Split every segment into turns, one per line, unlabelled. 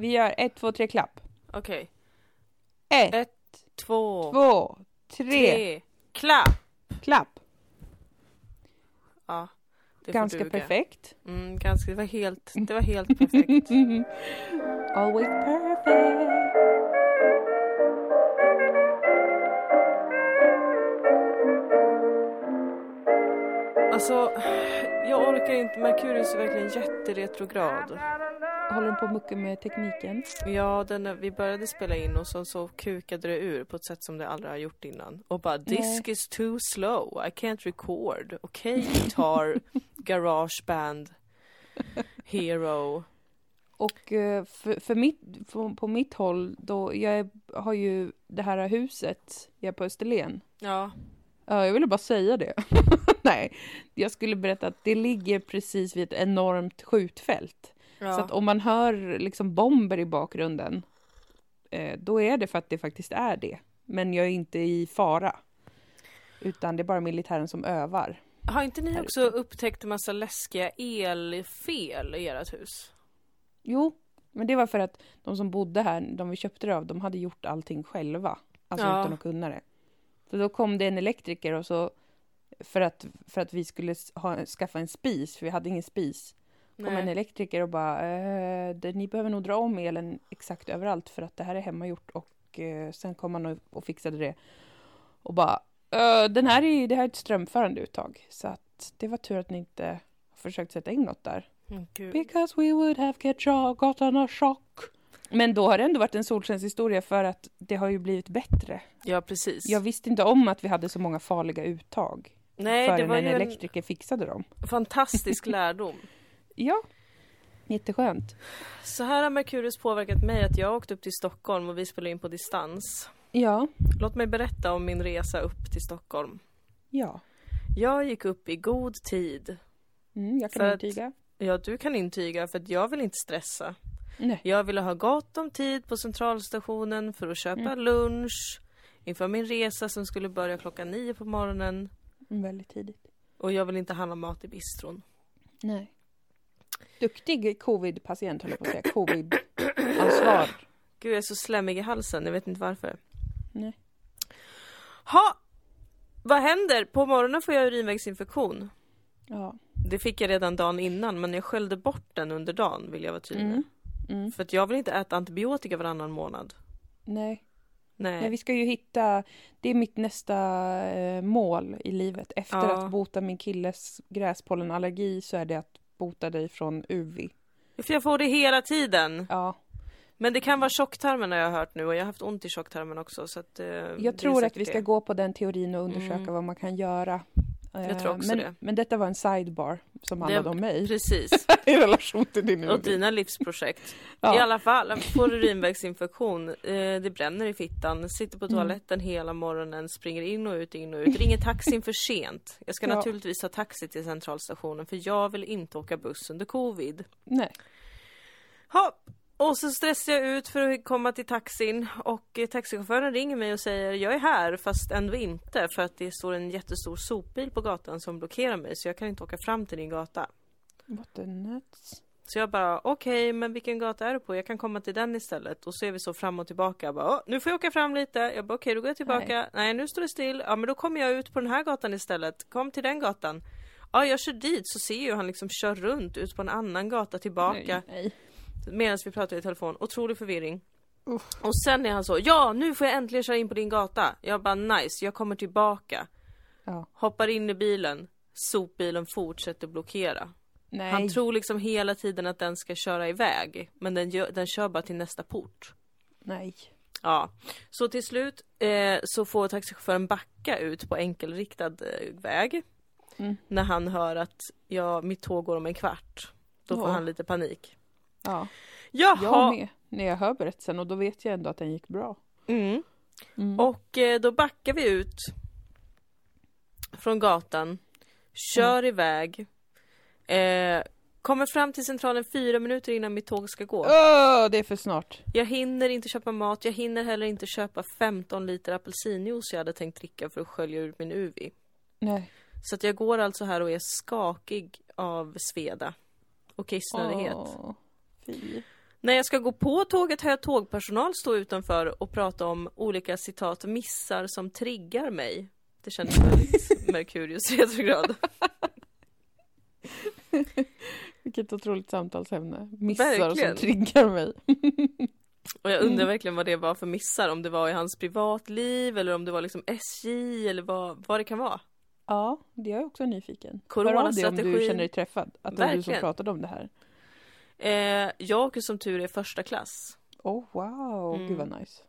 Vi gör ett, två, tre, klapp.
Okej.
Ett,
Ett, två,
två, tre,
tre. Klapp!
klapp.
Ja, det får
Ganska
duga.
perfekt.
Mm, ganska, det var helt, det var helt perfekt.
Always perfect.
Alltså, jag orkar inte. Merkurius är verkligen jätteretrograd.
Håller den på mycket med tekniken?
Ja, den, vi började spela in och så, så kukade det ur på ett sätt som det aldrig har gjort innan. Och bara disk is too slow, I can't record. Okej, guitar, garage band, hero.
Och eh, för, för mitt, på, på mitt håll, då, jag har ju det här huset, jag är på Österlen.
Ja,
Ja, jag ville bara säga det. Nej, jag skulle berätta att det ligger precis vid ett enormt skjutfält.
Ja.
Så att om man hör liksom bomber i bakgrunden, eh, då är det för att det faktiskt är det. Men jag är inte i fara. Utan det är bara militären som övar.
Har inte ni också upptäckt en massa läskiga elfel i ert hus?
Jo, men det var för att de som bodde här, de vi köpte det av, de hade gjort allting själva. Alltså
Ja.
utan att kunna det. Så då kom det en elektriker och så för att, för att vi skulle ha, skaffa en spis, för vi hade ingen spis. Kom en elektriker och bara, eh, ni behöver nog dra om elen exakt överallt för att det här är hemmagjort och eh, sen kom han och, och fixade det. Och bara, eh, den här är, det här är ett strömförande uttag. Så att det var tur att ni inte har försökt sätta in något där.
Mm.
Because we would have get gotten a shock. Men då har det ändå varit en solskenshistoria för att det har ju blivit bättre.
Ja, precis.
Jag visste inte om att vi hade så många farliga uttag.
Nej, det var
en
ju en
elektriker fixade dem.
fantastisk lärdom.
Ja, jätteskönt.
Så här har Merkurius påverkat mig att jag åkte upp till Stockholm och vi spelar in på distans.
Ja,
Låt mig berätta om min resa upp till Stockholm.
ja.
Jag gick upp i god tid.
Mm, jag kan
För att-
intyga.
Ja, du kan intyga för att jag vill inte stressa.
Nej.
Jag ville ha gott om tid på centralstationen för att köpa lunch inför min resa som skulle börja klockan nio på morgonen.
Mm, Väldigt tidigt.
Och jag vill inte handla mat i bistron.
Nej. Duktig covid-patient höll jag på att säga. Covid-ansvar.
Gud, jag är så slemmig i halsen. Jag vet inte varför.
Nej.
Ha! Vad händer? På morgonen får jag urinvägsinfektion.
Ja.
Det fick jag redan dagen innan, men jag sköljde bort den under dagen, vill jag vara tydlig.
Mm. Mm.
För att jag vill inte äta antibiotika varannan månad.
Nej.
Nej.
Nej, vi ska ju hitta, det är mitt nästa eh, mål i livet. Efter
Ja.
att bota min killes gräspollenallergi så är det att bota dig från UV.
För jag får det hela tiden.
Ja,
Men det kan vara tjocktarmen har jag hört nu och jag har haft ont i tjocktarmen också. Så att, eh,
jag tror att vi ska
det.
gå på den teorin och undersöka
Mm.
vad man kan göra.
Jag
Eh,
tror också
men,
det.
men detta var en sidebar som handlade om mig
Precis.
i relation till din
Och dina livsprojekt.
Ja.
I alla fall, får urinvägsinfektion. Eh, det bränner i fittan. Sitter på
Mm.
toaletten hela morgonen. Springer in och ut, in och ut. Ringer taxin för sent. Jag ska
Ja.
naturligtvis ta taxi till centralstationen för jag vill inte åka buss under covid.
Nej.
Ha. Och så stressar jag ut för att komma till taxin och taxichauffören ringer mig och säger jag är här fast ändå inte för att det står en jättestor sopbil på gatan som blockerar mig så jag kan inte åka fram till din gata.
What the nuts?
Så jag bara okej men vilken gata är du på? Jag kan komma till den istället och så är vi så fram och tillbaka. Jag bara, "Åh, nu får jag åka fram lite. Jag bara okej då går jag tillbaka. Nej. nu står det still. Ja men då kommer jag ut på den här gatan istället. Kom till den gatan. Ja jag kör dit så ser jag hur han liksom kör runt ut på en annan gata tillbaka.
Nej, nej.
Medan vi pratar i telefon. Otrolig förvirring.
Uff.
Och sen är han så, ja nu får jag äntligen köra in på din gata. Jag bara nice, jag kommer tillbaka.
Ja.
Hoppar in i bilen. Sopbilen fortsätter blockera.
Nej.
Han tror liksom hela tiden att den ska köra iväg. Men den, gör, den kör bara till nästa port.
Nej.
Ja, så till slut eh, så får taxichauffören backa ut på enkelriktad eh, väg.
Mm.
När han hör att ja, mitt tåg går om en kvart. Då får
Ja.
han lite panik.
Ja.
Jaha!
Jag med. När jag hör berättelsen och då vet jag ändå att den gick bra.
Mm.
Mm.
Och eh, då backar vi ut från gatan, kör iväg, eh, kommer fram till centralen fyra minuter innan mitt tåg ska gå.
Åh, det är för snart.
Jag hinner inte köpa mat, jag hinner heller inte köpa 15 liter apelsinjuice jag hade tänkt dricka för att skölja ut min UV.
Nej.
Så att jag går alltså här och är skakig av sveda och kissnödighet.
Åh, fy.
När jag ska gå på tåget har jag tågpersonal stå utanför och prata om olika citat missar som triggar mig. Det kändes väldigt Merkurius retrograd.
Vilket otroligt samtalsämne. Missar
Verkligen.
som triggar mig.
Och jag undrar
Mm.
verkligen vad det var för missar, om det var i hans privatliv eller om det var liksom SJ eller vad, vad det kan vara.
Ja, det är jag också nyfiken. Hör av dig om du känner dig träffad. Att det var du som pratade om det här.
Eh, jag åker som tur är första klass.
Oh wow,
Mm.
gud vad nice.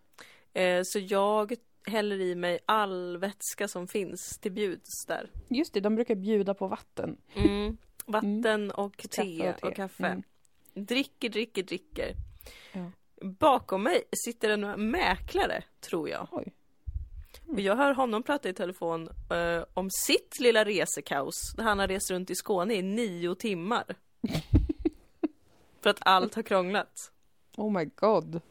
Eh, så jag häller i mig all vätska som finns till bjuds där.
Just det, de brukar bjuda på vatten.
Mm. Vatten och te
Kaffe
och, kaffe.
Mm.
Dricker, dricker, dricker.
Ja.
Bakom mig sitter en mäklare, tror jag.
Oj.
Och jag hör honom prata i telefon eh, om sitt lilla resekaos. Där han har rest runt i Skåne i nio timmar. För att allt har krånglat.
Oh my god.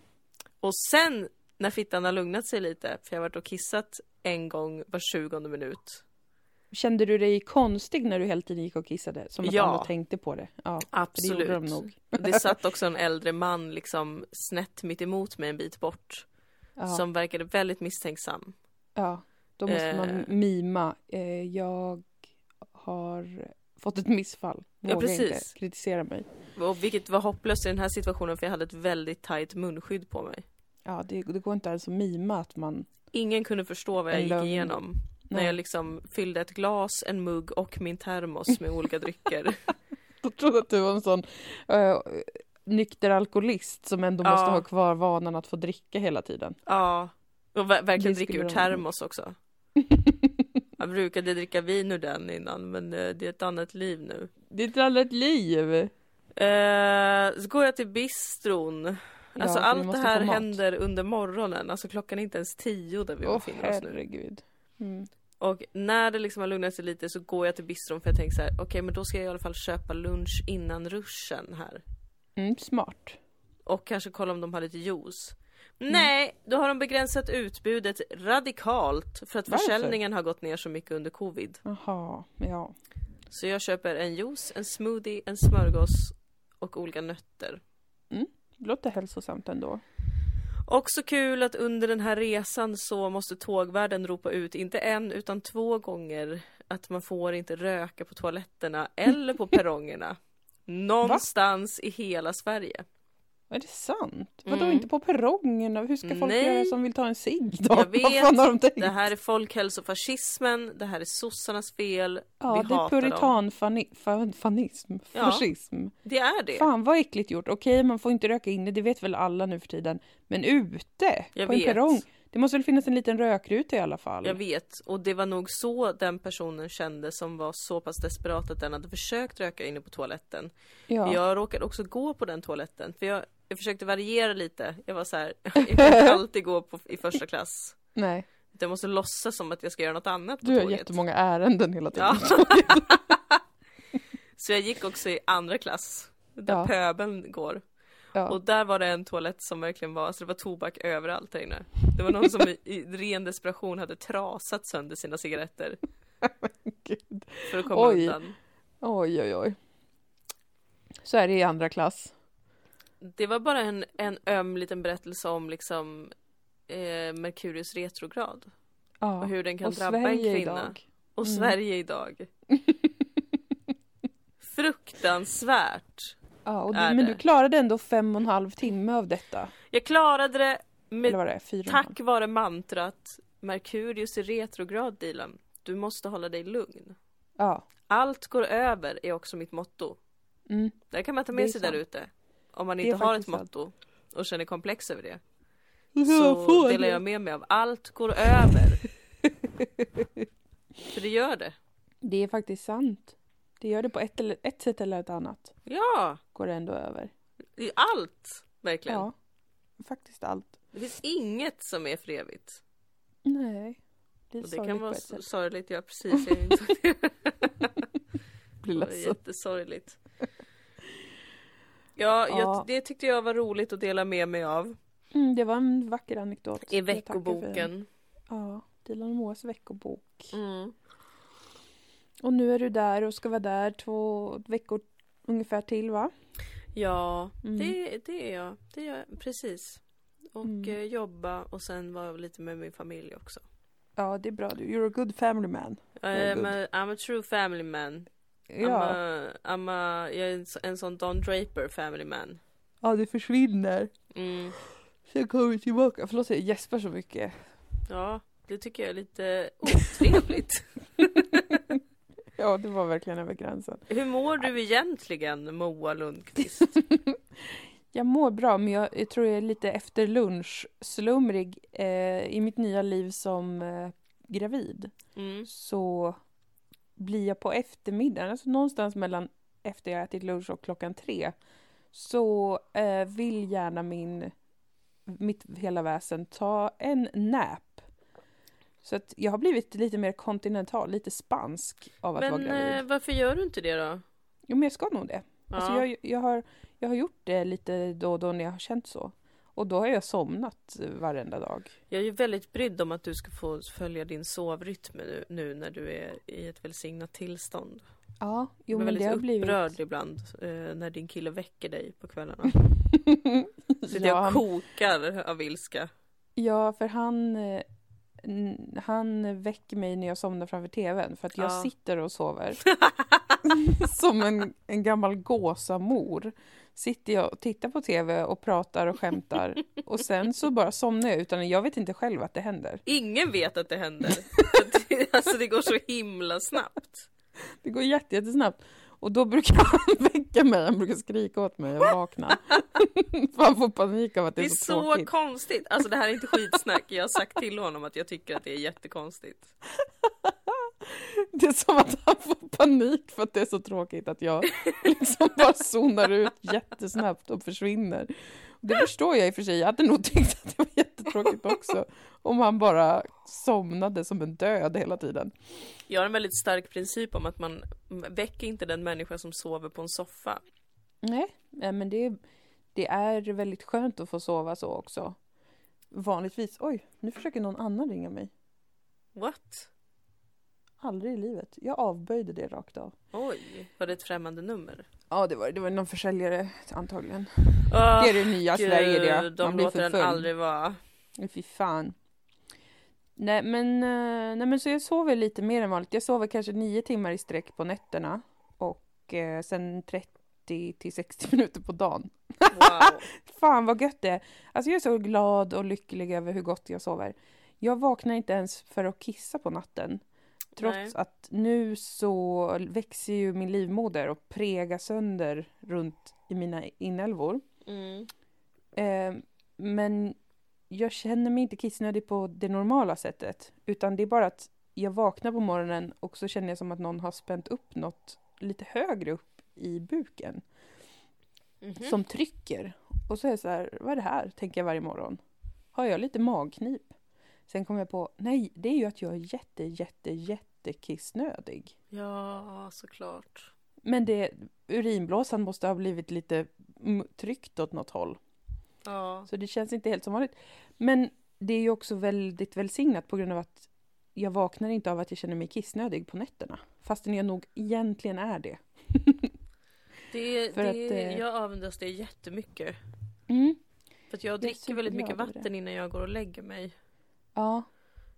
Och sen när fittan har lugnat sig lite, för jag har varit och kissat en gång var tjugonde minut.
Kände du dig konstig när du hela tiden gick och kissade? Som att
Ja.
andra tänkte på det? Ja, för det gjorde de
Absolut.
nog.
Det satt också en äldre man liksom snett mitt emot mig en bit bort.
Ja,
Som verkade väldigt misstänksam.
ja. då måste man
Eh.
mima. Eh, jag har fått ett missfall.
Ja,
Våga inte
precis.
kritisera mig.
Och vilket var hopplöst i den här situationen för jag hade ett väldigt tajt munskydd på mig.
Ja, det, det går inte ens att mima att man...
Ingen kunde förstå vad jag gick igenom. När
Nej.
jag liksom fyllde ett glas, en mugg och min termos med olika drycker.
Jag trodde att du var en sån uh, nykter alkoholist som ändå
Ja.
måste ha kvar vanan att få dricka hela tiden.
Ja, och ver- verkligen dricka ur termos också. Jag brukade dricka vin ur den innan men eh, det är ett annat liv nu.
Det är ett annat liv.
Eh, så går jag till bistron.
Ja,
Alltså allt det här händer under morgonen. Alltså klockan är inte ens tio där vi
Åh
befinner oss nu.
herregud. Mm.
Och när det liksom har lugnat sig lite så går jag till bistron för jag tänker så här, okej men då ska jag i alla fall köpa lunch innan ruschen här.
Mm, smart.
Och kanske kolla om de har lite juice.
Mm.
Nej, då har de begränsat utbudet radikalt för att
Varför?
försäljningen har gått ner så mycket under covid.
Jaha, ja.
Så jag köper en juice, en smoothie, en smörgås och olika nötter.
Det låter hälsosamt ändå.
Också kul att under den här resan så måste tågvärden ropa ut, inte en utan två gånger, att man får inte röka på toaletterna eller på perrongerna. Någonstans i hela Sverige.
Är det sant? Vadå
Mm.
inte på perrongerna? Hur ska folk
Nej.
göra som vill ta en cigg då?
Jag vet,
Vad fan har de tänkt?
Det här är folkhälsofascismen, det här är sossarnas fel,
ja,
vi
det är puritanfanism.
Ja.
Fascism.
Det är det.
Fan vad äckligt gjort. Okej, man får inte röka inne, det vet väl alla nu för tiden. Men ute,
Jag
på en
vet.
perrong. Det måste väl finnas en liten rökruta i alla fall?
Jag vet, och det var nog så den personen kände som var så pass desperat att den hade försökt röka inne på toaletten.
Ja.
Jag råkade också gå på den toaletten, för jag, jag försökte variera lite. Jag var så här, jag kan inte alltid gå på, i första klass.
Nej,
Jag måste låtsas som att jag ska göra något annat på
du har
tåget.
jättemånga ärenden hela tiden.
Ja. Så jag gick också i andra klass, där
Ja.
pöbeln går.
Ja.
Och där var det en toalett som verkligen var, alltså det var tobak överallt där inne. Det var någon som i, i ren desperation hade trasat sönder sina cigaretter
Gud.
för att komma
Oj.
undan.
Oj, oj, oj. Så är det i andra klass.
Det var bara en, en öm liten berättelse om liksom eh, Merkurius retrograd.
Ja.
Och hur den kan
Och
drabba en
Sverige
kvinna.
idag.
Och
Mm.
Sverige idag. Fruktansvärt.
Ja, och du, men du klarade ändå fem och en halv timme av detta.
Jag klarade det med
det
tack vare mantrat Merkurius i retrograd Dilan. Du måste hålla dig lugn.
Ja.
Allt går över är också mitt motto.
Mm.
Det kan man ta med sig där ute. Om man inte har ett
sant.
motto och känner komplex över det.
Jag
Så delar jag med mig av allt går över. För det gör det.
Det är faktiskt sant. Det gör det på ett, eller, ett sätt eller ett annat.
Ja,
Går det ändå över.
i allt. Verkligen.
Ja. Faktiskt allt.
Det finns inget som är för evigt.
Nej. Det är
Och det
sorgligt
kan
på
vara
sätt.
sorgligt, ja precis. Jag insåg det.
Blir
Det var
ledsen.
jättesorgligt. Ja,
Ja.
Jag, det tyckte jag var roligt att dela med mig av.
Mm, det var en vacker anekdot.
I veckoboken.
Ja, Dilan Moas veckobok.
Mm.
Och nu är du där och ska vara där två veckor ungefär till va?
Ja,
Mm.
det, det är jag. Det är jag, precis. Och
Mm.
eh, jobba och sen vara lite med min familj också.
Ja, det är bra du. You're a good family man.
I'm
good.
a, I'm a true family man. I'm
Ja,
a, I'm a, jag är en, en sån Don Draper family man.
ja det försvinner.
Mm.
Sen kommer vi tillbaka. Förlåt, jag gäspar så mycket.
Ja, det tycker jag är lite otrevligt.
Ja, det var verkligen över gränsen.
Hur mår du egentligen, Moa Lundqvist?
Jag mår bra, men jag, jag tror jag är lite efter lunch slumrig eh, i mitt nya liv som eh, gravid.
Mm.
Så blir jag på eftermiddagen, alltså någonstans mellan efter jag ätit lunch och klockan tre, så eh, vill gärna min, mitt hela väsen ta en nap. Så att jag har blivit lite mer kontinental, lite spansk av att vara
Men
gravid.
eh, varför gör du inte det då?
Jo, men jag ska nog det. Alltså
Ja.
jag, jag, har, jag har gjort det lite då och då när jag har känt så. Och då har jag somnat varenda dag.
Jag är ju väldigt brydd om att du ska få följa din sovrytm nu, nu när du är i ett välsignat tillstånd.
Ja, jo
jag
men det
väldigt
har blivit...
upprörd ibland eh, när din kille väcker dig på kvällarna. Sitter
ja,
jag kokar av ilska.
ja, för han, eh, han väcker mig när jag somnar framför tvn för att jag
Ja.
sitter och sover. Som en, en gammal gåsamor sitter jag och tittar på tv och pratar och skämtar och sen så bara somnar jag utan jag vet inte själv att det händer.
Ingen vet att det händer. Alltså det går så himla snabbt.
Det går jätte, jättesnabbt. Och då brukar han väcka mig, han brukar skrika åt mig och vakna. För han får panik av att det
Det
är
är
så,
så
tråkigt.
konstigt. Alltså det här är inte skitsnack. Jag har sagt till honom att jag tycker att det är jättekonstigt.
Det är som att han får panik för att det är så tråkigt att jag liksom bara zonar ut jättesnabbt och försvinner. Det förstår jag i och för sig, jag hade nog tyckt att det var jättetråkigt också. Om han bara somnade som en död hela tiden.
Jag har en väldigt stark princip om att man väcker inte den människa som sover på en soffa.
Nej, nej, men det, det är väldigt skönt att få sova så också. Vanligtvis, oj, nu försöker någon annan ringa mig.
What?
Aldrig i livet. Jag avböjde det rakt av.
Oj, var det ett främmande nummer?
Ja, det var, det var någon försäljare antagligen.
Oh,
det är det nya Sverige det.
Gud, de
Man blir
låter
för
den
full.
aldrig vara.
Fy fan. Nej men, eh, nej men så jag sover lite mer än vanligt. Jag sover kanske nio timmar i sträck på nätterna. Och eh, sen 30 till 60 minuter på dagen.
Wow.
Fan vad gött det är. Alltså jag är så glad och lycklig över hur gott jag sover. Jag vaknar inte ens för att kissa på natten. Trots
Nej.
att nu så växer ju min livmoder och pregar sönder runt i mina inälvor.
Mm.
Eh, men jag känner mig inte kissnödig på det normala sättet. Utan det är bara att jag vaknar på morgonen och så känner jag som att någon har spänt upp något lite högre upp i buken.
Mhm.
Som trycker. Och så är jag så här, vad är det här? Tänker jag varje morgon. Har jag lite magknip? Sen kommer jag på, nej, det är ju att jag är jätte, jätte, jätte kissnödig.
Ja, såklart.
Men det, urinblåsan måste ha blivit lite tryckt åt något håll.
Ja.
Så det känns inte helt som vanligt. Men det är ju också väldigt välsignat på grund av att jag vaknar inte av att jag känner mig kissnödig på nätterna. Fastän jag nog egentligen är det.
Det,
För
det,
att, eh,
Jag avundas det jättemycket.
Mm.
För att jag dricker
så
väldigt mycket vatten innan jag går och lägger mig.
Ja.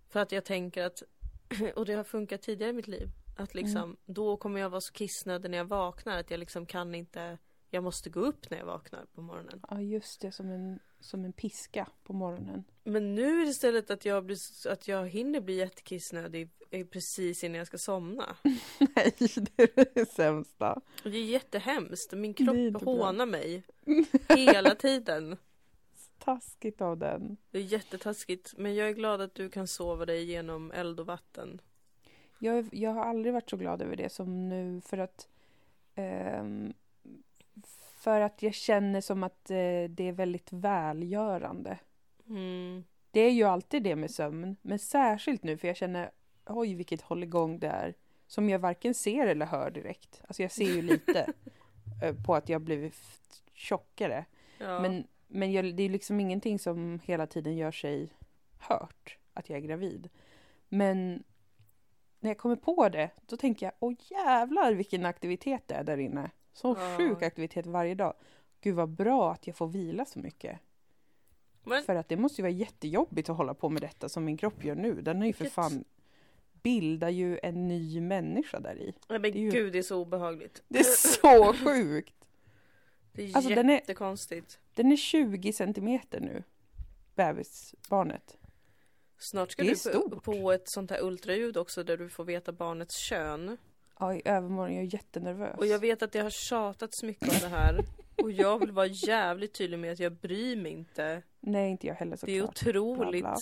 För att jag tänker att, och det har funkat tidigare i mitt liv, att liksom
Mm.
då kommer jag vara så kissnödig när jag vaknar att jag liksom kan inte, jag måste gå upp när jag vaknar på morgonen.
ja, just det. Som en, som en piska på morgonen.
Men nu är det istället att jag, blir, att jag hinner bli jättekissnödig eh, precis innan jag ska somna.
Nej, det är det sämsta.
Det är jättehemskt. Min kropp hånar mig hela tiden.
Taskigt av den.
Det är jättetaskigt. Men jag är glad att du kan sova dig genom eld och vatten.
Jag, jag har aldrig varit så glad över det som nu för att ehm, för att jag känner som att eh, det är väldigt välgörande.
Mm.
Det är ju alltid det med sömn, men särskilt nu för jag känner oj vilket hålligång det är som jag varken ser eller hör direkt. Alltså jag ser ju lite eh, på att jag blivit tjockare.
Ja.
Men, men jag, det är liksom ingenting som hela tiden gör sig hört att jag är gravid. Men när jag kommer på det, då tänker jag åh jävlar vilken aktivitet det är där inne. Så
Ja.
sjuk aktivitet varje dag. gud vad bra att jag får vila så mycket.
Men,
För att det måste ju vara jättejobbigt att hålla på med detta som min kropp gör nu. Den är ju för fan bildar ju en ny människa där i.
nej, men
det ju-
gud det är så obehagligt.
Det är så sjukt!
Det är
Alltså, den är-
jättekonstigt.
Den är 20 centimeter nu, bebisbarnet.
Snart ska du på,
stort.
på ett sånt här ultraljud också där du får veta barnets kön.
Ja, i övermorgon. Jag är jättenervös.
Och jag vet att det har tjatats mycket om det här. Och jag vill vara jävligt tydlig med att jag bryr mig inte.
Nej, inte jag heller
Det är
såklart.
otroligt
Bla,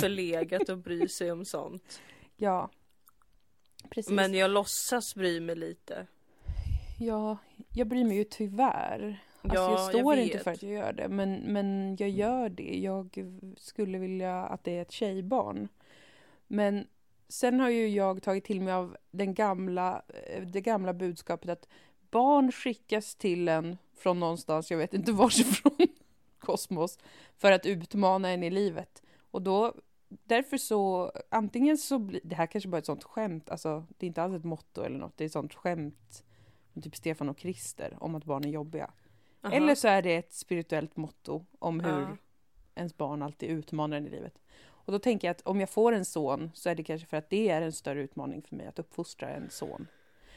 förlegat att bry sig om sånt.
Ja, precis.
Men jag låtsas bry mig lite.
Ja, jag bryr mig ju tyvärr. Alltså,
Ja,
jag står inte
vet.
för att jag gör det, men, men jag gör det. Jag skulle vilja att det är ett tjejbarn. Men sen har ju jag tagit till mig av den gamla, eh, det gamla budskapet att barn skickas till en från någonstans, jag vet inte varsifrån, kosmos, för att utmana en i livet. Och då, därför så, antingen så blir, det här kanske bara är ett sånt skämt, alltså det är inte alls ett motto eller något, det är ett sånt skämt typ Stefan och Krister om att barn är jobbiga.
Aha.
Eller så är det ett spirituellt motto om hur
Ja.
ens barn alltid utmanar en i livet. Och då tänker jag att om jag får en son så är det kanske för att det är en större utmaning för mig att uppfostra en son.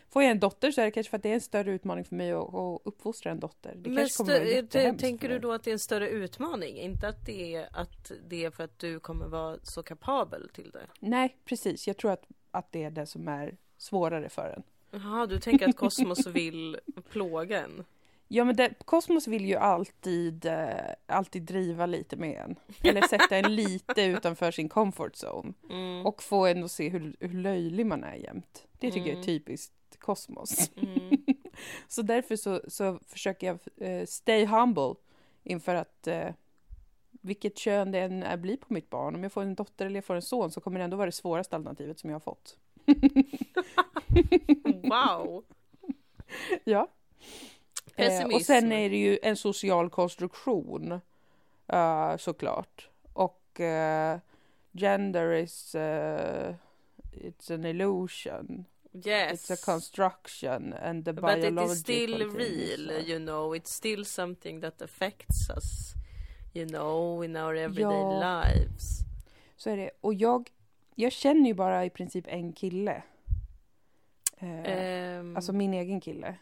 Får jag en dotter så är det kanske för att det är en större utmaning för mig att, att uppfostra en dotter. Det
Men
kanske kommer vara
stö- tänker du då att det är en större utmaning? Inte att det är, att det är för att du kommer vara så kapabel till det?
Nej, precis. Jag tror att, att det är det som är svårare för en.
Jaha, du tänker att kosmos vill plåga en?
Ja, men det, Kosmos vill ju alltid, eh, alltid driva lite med en. Eller sätta en lite utanför sin comfort zone.
Mm.
Och få en att se hur, hur löjlig man är jämt. Det tycker jag är
Mm.
typiskt Kosmos.
Mm.
Så därför så, så försöker jag eh, stay humble inför att eh, vilket kön det än är blir på mitt barn. Om jag får en dotter eller jag får en son så kommer det ändå vara det svåraste alternativet som jag har fått.
Wow!
Ja. Eh, och
Pessimism.
sen är det ju en social konstruktion eh, såklart. Och eh, gender is eh, it's an illusion.
Yes.
It's a construction and the
But it is still real,
uh,
you know. It's still something that affects us. You know, in our everyday
Ja.
lives.
Så är det. Och jag, jag känner ju bara i princip en kille. Eh,
Ehm,
Alltså min egen kille.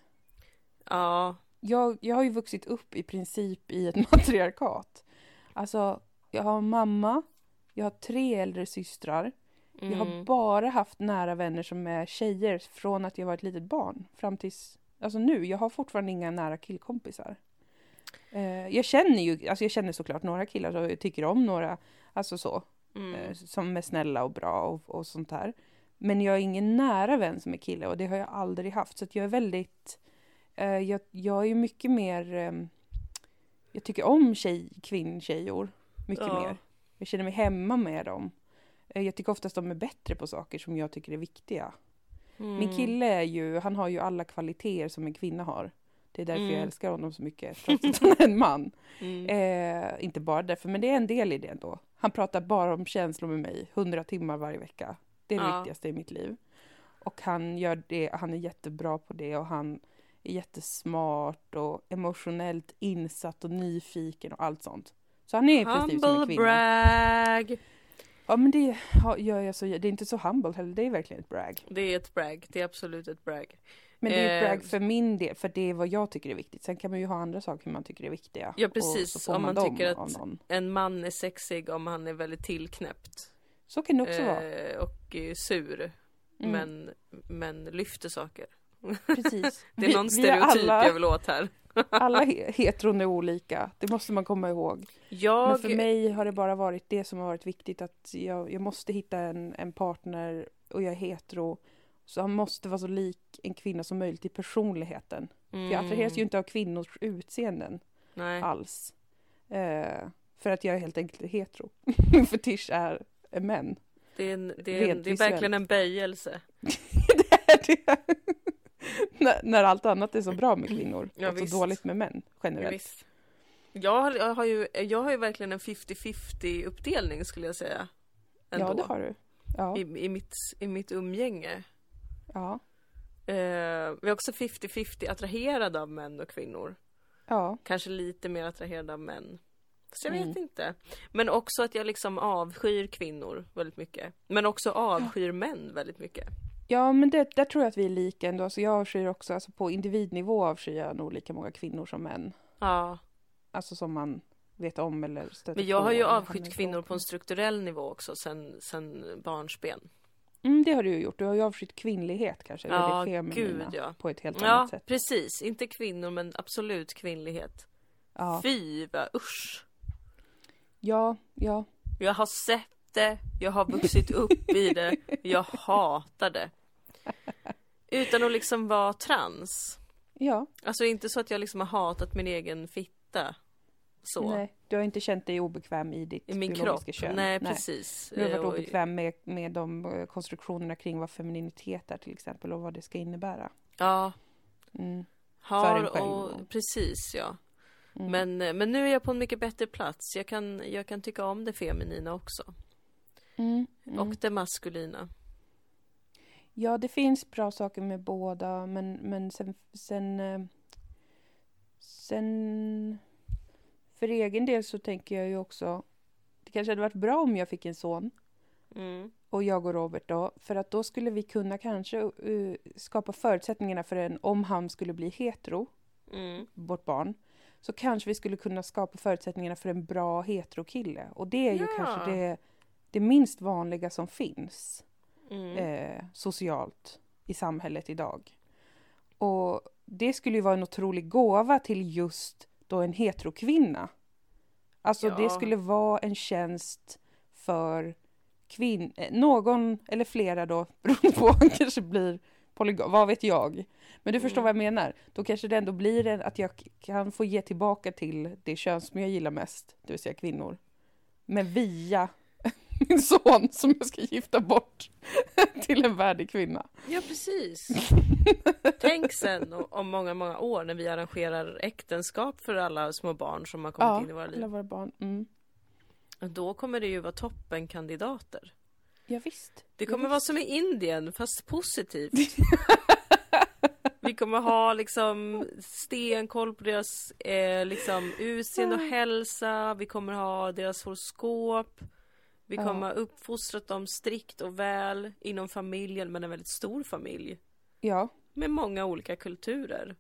ja.
Jag, jag har ju vuxit upp i princip i ett matriarkat. Alltså, jag har mamma, jag har tre äldre systrar. Jag har
Mm.
bara haft nära vänner som är tjejer från att jag var ett litet barn fram tills, alltså nu, jag har fortfarande inga nära killkompisar. Eh, jag känner ju, alltså jag känner såklart några killar jag tycker om några, alltså så,
Mm.
eh, som är snälla och bra och, och sånt där. Men jag är ingen nära vän som är kille och det har jag aldrig haft. Så jag är väldigt, eh, jag, jag är mycket mer, eh, jag tycker om tjej, kvinntjejor mycket
Ja.
mer. Jag känner mig hemma med dem. Eh, Jag tycker oftast de är bättre på saker som jag tycker är viktiga. Min
Mm.
kille är ju, han har ju alla kvaliteter som en kvinna har. Det är därför jag
Mm.
älskar honom så mycket, trots att han är en man.
Mm.
Eh, inte bara därför, men det är en del i det ändå. Han pratar bara om känslor med mig, hundra timmar varje vecka. Det är det
Ja.
viktigaste i mitt liv. Och han gör det, han är jättebra på det och han är jättesmart och emotionellt insatt och nyfiken och allt sånt. Så han är i princip som en kvinna.
brag!
Ja men det gör jag så, det är inte så humble heller, det är verkligen ett brag.
Det är ett brag, det är absolut ett brag.
Men det är ett
Eh,
brag för min del, för det är vad jag tycker är viktigt. Sen kan man ju ha andra saker man tycker är viktiga.
Ja,
och
precis. Om man
dem
tycker att-. En man är sexig om han är väldigt tillknäppt.
Så kan det också vara.
Eh, och eh, sur.
Mm.
Men, men lyfter saker.
Precis.
Det är
Vi-
någon stereotyp
alla,
jag vill åt här.
alla he- heteron är olika. Det måste man komma ihåg. Men
Jag...
för mig har det bara varit det som har varit viktigt. Att jag, jag måste hitta en, en partner och jag är hetero. Så han måste vara så lik en kvinna som möjligt i personligheten. För jag attraheras ju inte av kvinnors utseenden
Mm. Nej.
alls. Eh, för att jag är helt enkelt hetero. Min fetisch är män.
Det är, en, det, är en, det är verkligen en böjelse.
det är det. när, när allt annat är så bra med kvinnor
Ja,
och så
visst.
dåligt med män generellt.
Visst. Jag har, jag, har ju, jag har ju verkligen en 50-50 uppdelning skulle jag säga. Ändå.
Ja, det har du. Ja,
I, i, mitt, I mitt umgänge.
Ja,
Eh, vi är också 50-50 attraherade av män och kvinnor.
Ja.
Kanske lite mer attraherad av män. Så jag
Mm.
vet inte. Men också att jag liksom avskyr kvinnor väldigt mycket. Men också avskyr män väldigt mycket.
Ja, men det, där tror jag att vi är lika ändå. Alltså jag avskyr också, alltså på individnivå avskyr jag nog lika många kvinnor som män.
Ja.
Alltså som man vet om eller stöter
Men jag
på
har ju avskytt kvinnor på en strukturell nivå också sen, sen barnsben.
Mm, det har du ju gjort. Du har ju avskytt kvinnlighet kanske. eller
Ja,
det feminina
gud, ja.
På ett helt
Ja,
annat sätt.
precis. Inte kvinnor men absolut kvinnlighet.
Ja,
Fy vad usch.
ja, ja.
Jag har sett det, jag har vuxit upp i det, jag hatar det. Utan att liksom vara trans.
ja.
Alltså inte så att jag liksom har hatat min egen fitta. Så.
Nej, du har inte känt dig obekväm i ditt
I min
biologiska
kropp.
kön.
Nej, precis.
Du har varit obekväm med, med de eh, konstruktionerna kring vad femininitet är till exempel och vad det ska innebära.
Ja,
Mm.
har och- precis ja.
Mm.
Men, eh, men nu är jag på en mycket bättre plats. Jag kan, jag kan tycka om det feminina också.
Mm. Mm.
Och det maskulina.
Ja, det finns bra saker med båda, men, men sen, sen, eh, sen... För egen del så tänker jag ju också... Det kanske hade varit bra om jag fick en son
Mm.
och jag och Robert då, för att då skulle vi kunna kanske eh, skapa förutsättningarna för en, om han skulle bli hetero,
Mm.
vårt barn, så kanske vi skulle kunna skapa förutsättningarna för en bra heterokille. Och det är ju
Ja.
kanske det, det minst vanliga som finns.
Mm.
eh, socialt i samhället idag. Och det skulle ju vara en otrolig gåva till just då en heterokvinna. Alltså
Ja.
det skulle vara en tjänst för kvinn eh, någon eller flera då, beroende på, han kanske blir polygam, vad vet jag. Men du förstår
Mm.
vad jag menar. Då kanske det ändå blir en, att jag kan få ge tillbaka till det kön som jag gillar mest, det vill säga kvinnor. Men via min son som jag ska gifta bort till en värdig kvinna.
Ja, precis. Tänk sen om många, många år när vi arrangerar äktenskap för alla små barn som har kommit
Ja,
in i våra
alla
liv.
våra barn. Mm.
Då kommer det ju vara toppenkandidater.
Ja, visst.
Det
Ja,
kommer
visst.
vara som i Indien, fast positivt. Vi kommer ha liksom stenkoll på deras eh, liksom utseende och hälsa. Vi kommer ha deras horoskop. Vi
Ja.
kommer ha uppfostrat dem strikt och väl inom familjen, men en väldigt stor familj.
Ja,
Med många olika kulturer.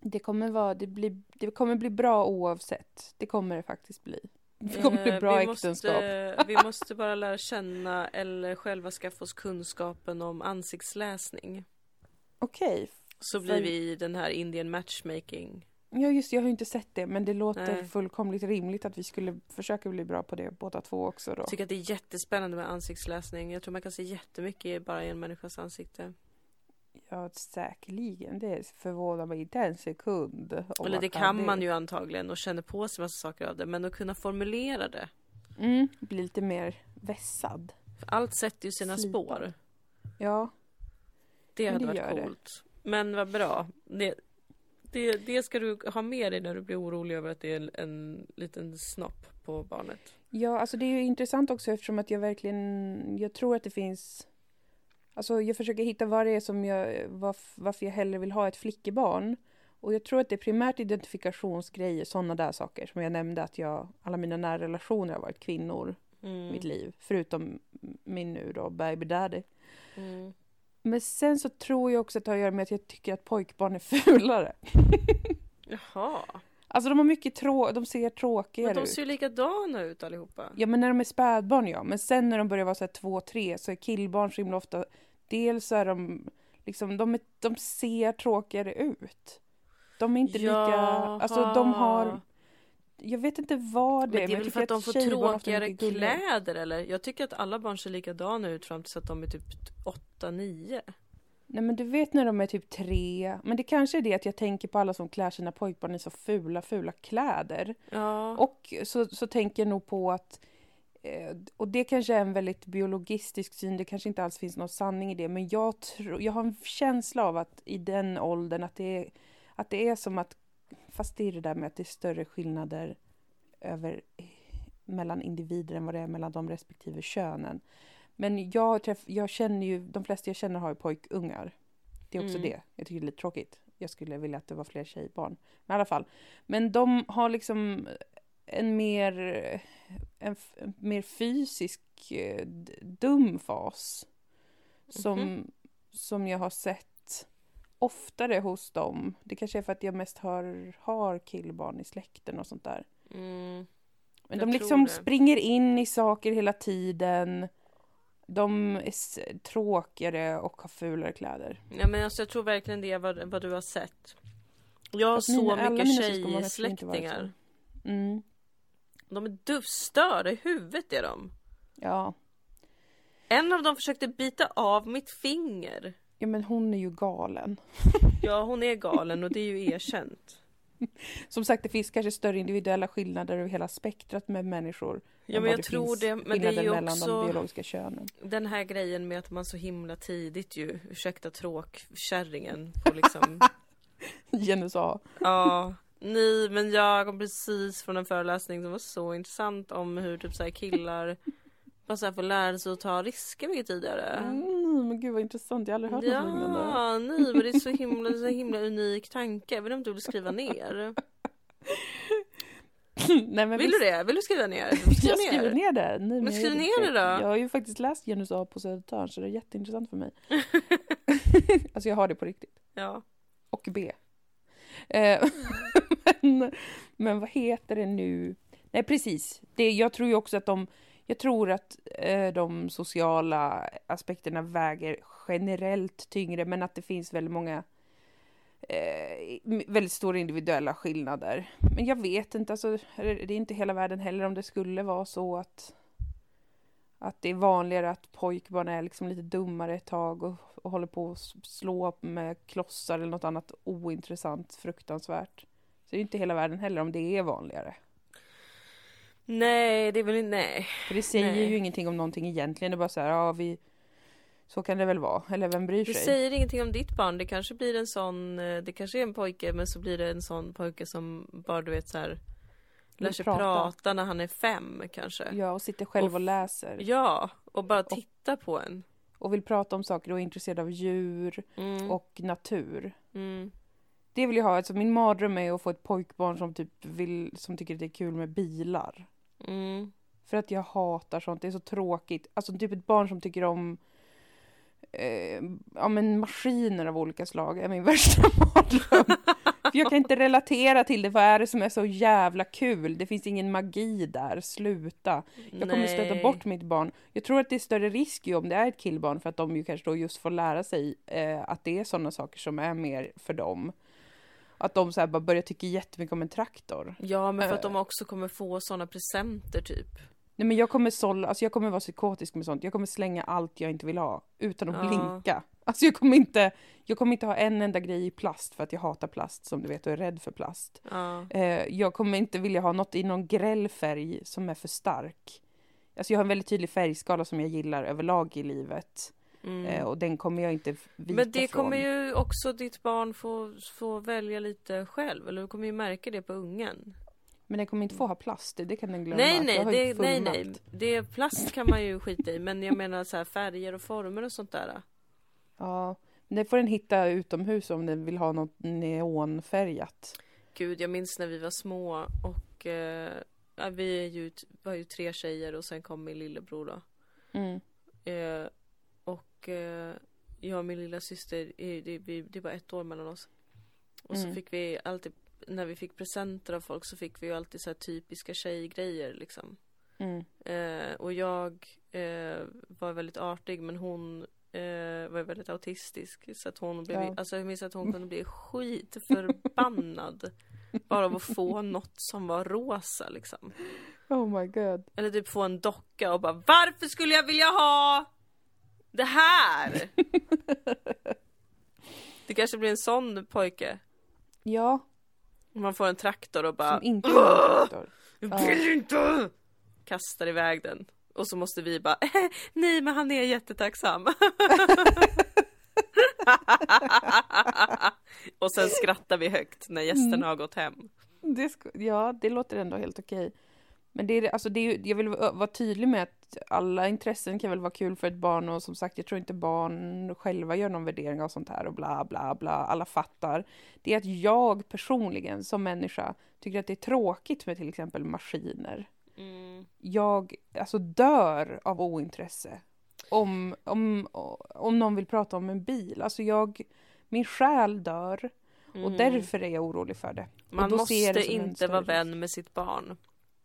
det kommer, vara, det, blir, det kommer bli bra oavsett. Det kommer det faktiskt bli. Det kommer bli
Eh,
bra
vi
äktenskap.
Måste, vi måste bara lära känna eller själva skaffa oss kunskapen om ansiktsläsning.
Okej.
Så blir vi den här Indian matchmaking.
Ja, just det, jag har ju inte sett det, men det låter
Nej.
fullkomligt rimligt att vi skulle försöka bli bra på det båda två också då.
Jag tycker att det är jättespännande med ansiktsläsning. Jag tror man kan se jättemycket bara i en människas ansikte.
Ja, säkerligen. Det förvånar mig inte en sekund.
Eller det kan man ju antagligen och känner på sig massa saker av det. Men att kunna formulera det.
Mm, bli lite mer vässad.
För allt sätter ju sina
Slipad.
spår.
Ja,
Det hade
det
varit
gör det.
coolt. Men vad bra. Det, det, det ska du ha med dig när du blir orolig över att det är en, en liten snopp på barnet.
Ja, alltså det är ju intressant också eftersom att jag verkligen, jag tror att det finns, alltså jag försöker hitta vad det är som jag, varf, varför jag hellre vill ha ett flickebarn. Och jag tror att det är primärt identifikationsgrejer, sådana där saker som jag nämnde att jag, alla mina nära relationer har varit kvinnor i
Mm.
mitt liv, förutom min nu då, baby daddy.
Mm.
Men sen så tror jag också att det har att göra med att jag tycker att pojkbarn är fulare.
Jaha.
Alltså de har mycket trå, de ser
Men
tråkigare
de
ut.
ser ju likadana ut allihopa.
Ja men när de är spädbarn ja, men sen när de börjar vara så här två, tre så är killbarn så himla ofta Dels så är de liksom, de, är, de ser tråkigare ut. De är inte lika, alltså de har Jag vet inte vad det
Men
är,
det är väl för att de
att
får
ofta är
tråkigare kläder eller? Jag tycker att alla barn ser likadana ut fram tills att de är typ 8-9.
Nej men du vet när de är typ tre, men det kanske är det att jag tänker på alla som klär sina pojkbarn i så fula, fula kläder.
Ja.
Och så, så tänker jag nog på att eh, och det kanske är en väldigt biologistisk syn, det kanske inte alls finns någon sanning i det, men jag, tror, jag har en känsla av att i den åldern att det, är, att det är som att, fast det är det där med att det är större skillnader över, mellan individer än vad det är mellan de respektive könen. Men jag, träff, jag känner ju, de flesta jag känner har ju pojkungar. Det är också
Mm.
det, jag tycker det är lite tråkigt. jag skulle vilja att det var fler tjejbarn. Men i alla fall. Men de har liksom en mer, en, en mer fysisk eh, dum fas. Som,
Mhm.
som jag har sett oftare hos dem. Det kanske är för att jag mest har, har killbarn i släkten och sånt där.
Mm.
Men de liksom
det.
springer in i saker hela tiden. De är tråkigare och har fulare kläder.
Ja men alltså jag tror verkligen det är vad, vad du har sett. Jag har så
mina-
mycket tjejsläktingar.
Mm,
De är duvstörda i huvudet är de.
ja.
En av dem försökte bita av mitt finger.
Ja, men hon är ju galen.
Ja hon är galen och det är ju erkänt.
Som sagt, det finns kanske större individuella skillnader över hela spektrat med människor.
Ja men jag tror det. Men det är ju
de
också
biologiska könen.
den här grejen med att man så himla tidigt ju, ursäkta tråkkärringen, får liksom
Genus A.
Ja, nej men jag kom precis från en föreläsning som var så intressant om hur typ så här killar bara så här får lära sig att ta risker mycket tidigare.
Mm, men gud vad intressant, jag har aldrig hört något liknande.
Ja, nej men det är så himla, så himla unik tanke. Jag vet inte om du vill skriva ner.
Nej, men
Vill
visst-
du det? Vill du skriva ner? Skriv
Jag skriver ner det. Nej, men
skriv
jag,
ner det då.
Jag har ju faktiskt läst Genus A på Södertörn så det är jätteintressant för mig. alltså jag har det på riktigt.
Ja.
Och B. Eh, men, men vad heter det nu? Nej precis. Det, jag tror ju också att de, jag tror att eh, de sociala aspekterna väger generellt tyngre men att det finns väldigt många eh, väldigt stora individuella skillnader. Men jag vet inte, alltså, det är inte hela världen heller om det skulle vara så att att det är vanligare att pojkbarn är liksom lite dummare ett tag och, och håller på att slå med klossar eller något annat ointressant, fruktansvärt. Så det är inte hela världen heller om det är vanligare.
Nej, det är väl inte, nej.
För det säger
Nej.
ju ingenting om någonting egentligen. Det är bara så här, ja vi... Så kan det väl vara. Eller vem bryr
Det
sig?
säger ingenting om ditt barn. Det kanske blir en sån, eh, det kanske är en pojke men så blir det en sån pojke som bara du vet så här lär sig
prata.
prata. när han är fem kanske.
Ja, och sitter själv
Och
och läser.
Ja, och bara titta på en.
Och vill prata om saker och är intresserad av djur
Mm.
och natur.
Mm.
Det vill jag ha. Alltså min mardröm är att få ett pojkbarn som typ vill, som tycker det är kul med bilar.
Mm.
För att jag hatar sånt, det är så tråkigt. Alltså typ ett barn som tycker om eh, ja, men maskiner av olika slag är min värsta mardröm. För jag kan inte relatera till det, vad är det som är så jävla kul? Det finns ingen magi där, sluta. Jag kommer stöta
Nej.
bort mitt barn. Jag tror att det är större risk ju om det är ett killbarn för att de ju kanske då just får lära sig eh, att det är sådana saker som är mer för dem. Att de så här bara börjar tycka jättemycket om en traktor.
Ja, men för att
Eh.
de också kommer få såna presenter typ.
Nej men jag kommer sålla, alltså jag kommer vara psykotisk med sånt. Jag kommer slänga allt jag inte vill ha utan att
Ja.
blinka. Alltså jag kommer inte, jag kommer inte ha en enda grej i plast för att jag hatar plast som du vet och är rädd för plast.
Ja.
Eh, jag kommer inte vilja ha något i någon gräll färg som är för stark. Alltså jag har en väldigt tydlig färgskala som jag gillar överlag i livet.
Mm.
Eh, och den kommer jag inte vika
Men det
från.
kommer ju också ditt barn få, få välja lite själv, eller du kommer ju märka det på ungen.
Men den kommer inte få ha plast, det kan den glömma.
Nej, nej, det, nej, nej. Det, plast kan man ju skita i, men jag menar så här färger och former och sånt där.
Ja, men det får den hitta utomhus om den vill ha något neonfärgat.
Gud, jag minns när vi var små och eh, vi är ju, var ju tre tjejer och sen kom min lillebror då.
Mm.
Eh, och eh, jag och min lilla syster, det, vi, det var ett år mellan oss. Och så
Mm.
fick vi alltid, när vi fick presenter av folk så fick vi ju alltid så här typiska tjejgrejer liksom.
Mm.
Eh, och jag eh, var väldigt artig men hon eh, var väldigt autistisk. Så att hon blev,
Ja.
alltså jag minns att hon kunde bli skitförbannad. bara av att få något som var rosa liksom.
Oh my god.
Eller typ få en docka och bara Varför skulle jag vilja ha det här? det kanske blir en sån pojke.
Ja,
Man får en traktor och bara
som inte är en traktor.
Jag vill inte! Kastar iväg den. Och så måste vi bara Nej men han är jättetacksam. och sen skrattar vi högt när gästerna har gått hem.
Det ja, det låter ändå helt okej. Men det är, alltså det är, jag vill vara tydlig med att alla intressen kan väl vara kul för ett barn och som sagt, jag tror inte barn själva gör någon värdering av sånt här och bla bla bla, alla fattar. Det är att jag personligen som människa tycker att det är tråkigt med till exempel maskiner.
Mm.
Jag alltså dör av ointresse om, om, om någon vill prata om en bil. Alltså jag, min själ dör och
Mm.
därför är jag orolig för det.
Man måste inte vara vän med sitt barn.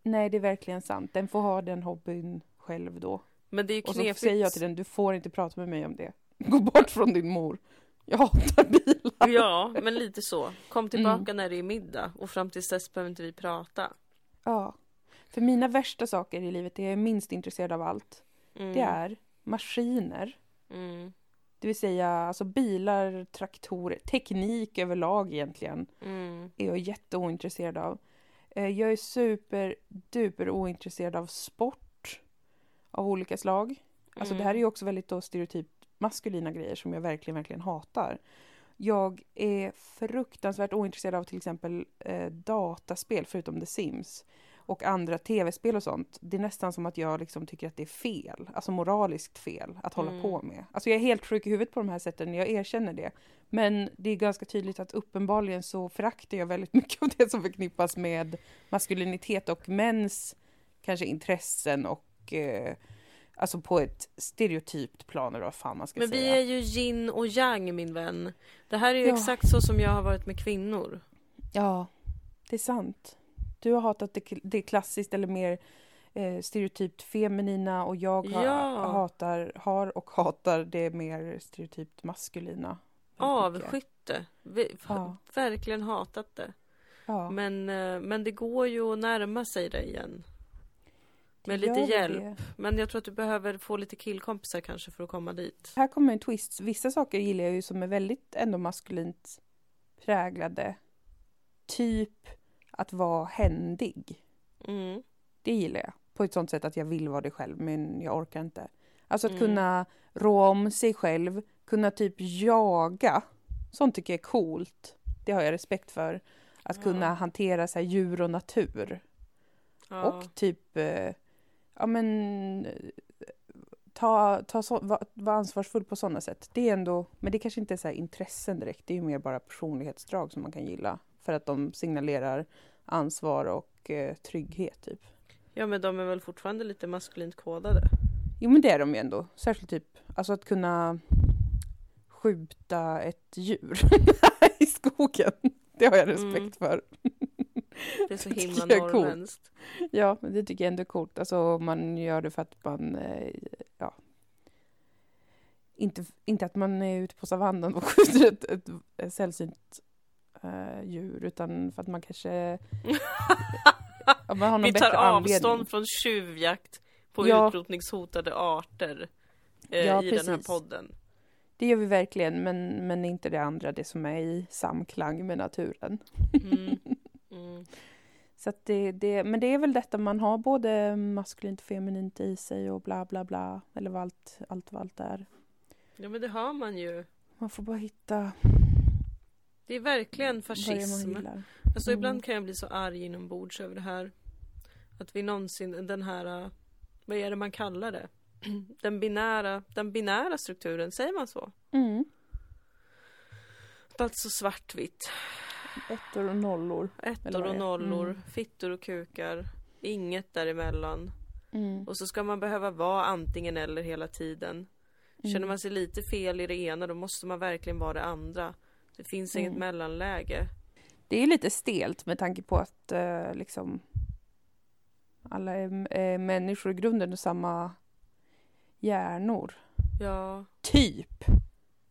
Nej, det är verkligen sant. Den får ha den hobbyn själv då.
Men det är ju
Och så
knepigt.
säger jag till den, du får inte prata med mig om det. Gå bort från din mor. Jag hatar bilar.
Ja, men lite så. Kom tillbaka
Mm.
när det är middag och fram tills dess behöver inte vi prata.
Ja. För mina värsta saker i livet, det jag är minst intresserad av allt,
Mm.
det är maskiner.
Mm.
Det vill säga alltså bilar, traktorer, teknik överlag egentligen.
Mm.
är jag jätteointresserad av. Eh, Jag är super duper ointresserad av sport av olika slag. Alltså det här är ju också väldigt då stereotypt maskulina grejer som jag verkligen, verkligen hatar. Jag är fruktansvärt ointresserad av till exempel eh, dataspel förutom The Sims och andra tv-spel och sånt. Det är nästan som att jag liksom tycker att det är fel, alltså moraliskt fel att hålla
Mm.
på med. Alltså jag är helt sjuk i huvudet på de här sätten, jag erkänner det. Men det är ganska tydligt att uppenbarligen så föraktar jag väldigt mycket av det som förknippas med maskulinitet och mäns kanske intressen och eh, alltså på ett stereotypt plan eller vad fan man ska
Men vi
säga.
är ju yin och yang min vän. Det här är ju
Ja.
exakt så som jag har varit med kvinnor.
Ja, det är sant. Du har hatat det, det klassiskt eller mer eh, stereotypt feminina och jag har,
Ja.
hatar, har och hatar det mer stereotypt maskulina.
Avskytte. Vi,
Ja.
Verkligen hatat det.
Ja,
Men, eh, men det går ju att närma sig det igen. med lite hjälp.
det.
Men jag tror att du behöver få lite killkompisar kanske för att komma dit.
Här kommer en twist. Vissa saker gillar jag ju som är väldigt ändå maskulint präglade. Typ att vara händig.
Mm.
Det gillar jag. På ett sånt sätt att jag vill vara det själv, men jag orkar inte. Alltså att
Mm.
kunna rå om sig själv, kunna typ jaga. Sånt tycker jag är coolt. Det har jag respekt för. Att
Ja.
kunna hantera så djur och natur.
Ja.
Och typ, eh, ja men, ta, ta så, vara var ansvarsfull på sådana sätt. Det är ändå, men det kanske inte är så intressen direkt. Det är ju mer bara personlighetsdrag som man kan gilla. För att de signalerar ansvar och eh, trygghet typ.
ja, men de är väl fortfarande lite maskulint kodade.
Jo men det är de ju ändå. Särskilt typ, alltså att kunna skjuta ett djur i skogen. Det har jag respekt
Mm.
för.
Det är så himla norrländskt.
Ja, men det tycker jag ändå är coolt. Alltså man gör det för att man, eh, ja. Inte, inte att man är ute på savannen och skjuter ett, ett, ett sällsynt eh, djur, utan för att man kanske man har någon
Vi tar
bättre anledning.
avstånd från tjuvjakt på
Ja.
utrotningshotade arter eh,
Ja,
i den här
precis.
podden.
Det gör vi verkligen, men, men inte det andra, det som är i samklang med naturen.
Mm. Mm.
Så det, det, men det är väl detta man har både maskulint och feminint i sig och bla bla bla, eller vad allt, allt vad allt är.
Ja men det har man ju.
Man får bara hitta
Det är verkligen
är
fascism. Alltså
Mm.
ibland kan jag bli så arg inombords över det här. Att vi någonsin, den här, äh, vad är det man kallar det? Den binära, den binära strukturen, säger man så?
Mm.
Alltså svartvitt.
Ettor och nollor.
Ettor och nollor,
Mm.
fittor och kukar. Inget däremellan.
Mm.
Och så ska man behöva vara antingen eller hela tiden. Känner
Mm.
man sig lite fel i det ena då måste man verkligen vara det andra. Det finns inget
Mm.
mellanläge.
Det är lite stelt med tanke på att eh, liksom alla är, är människor i grunden och samma hjärnor.
Ja.
Typ.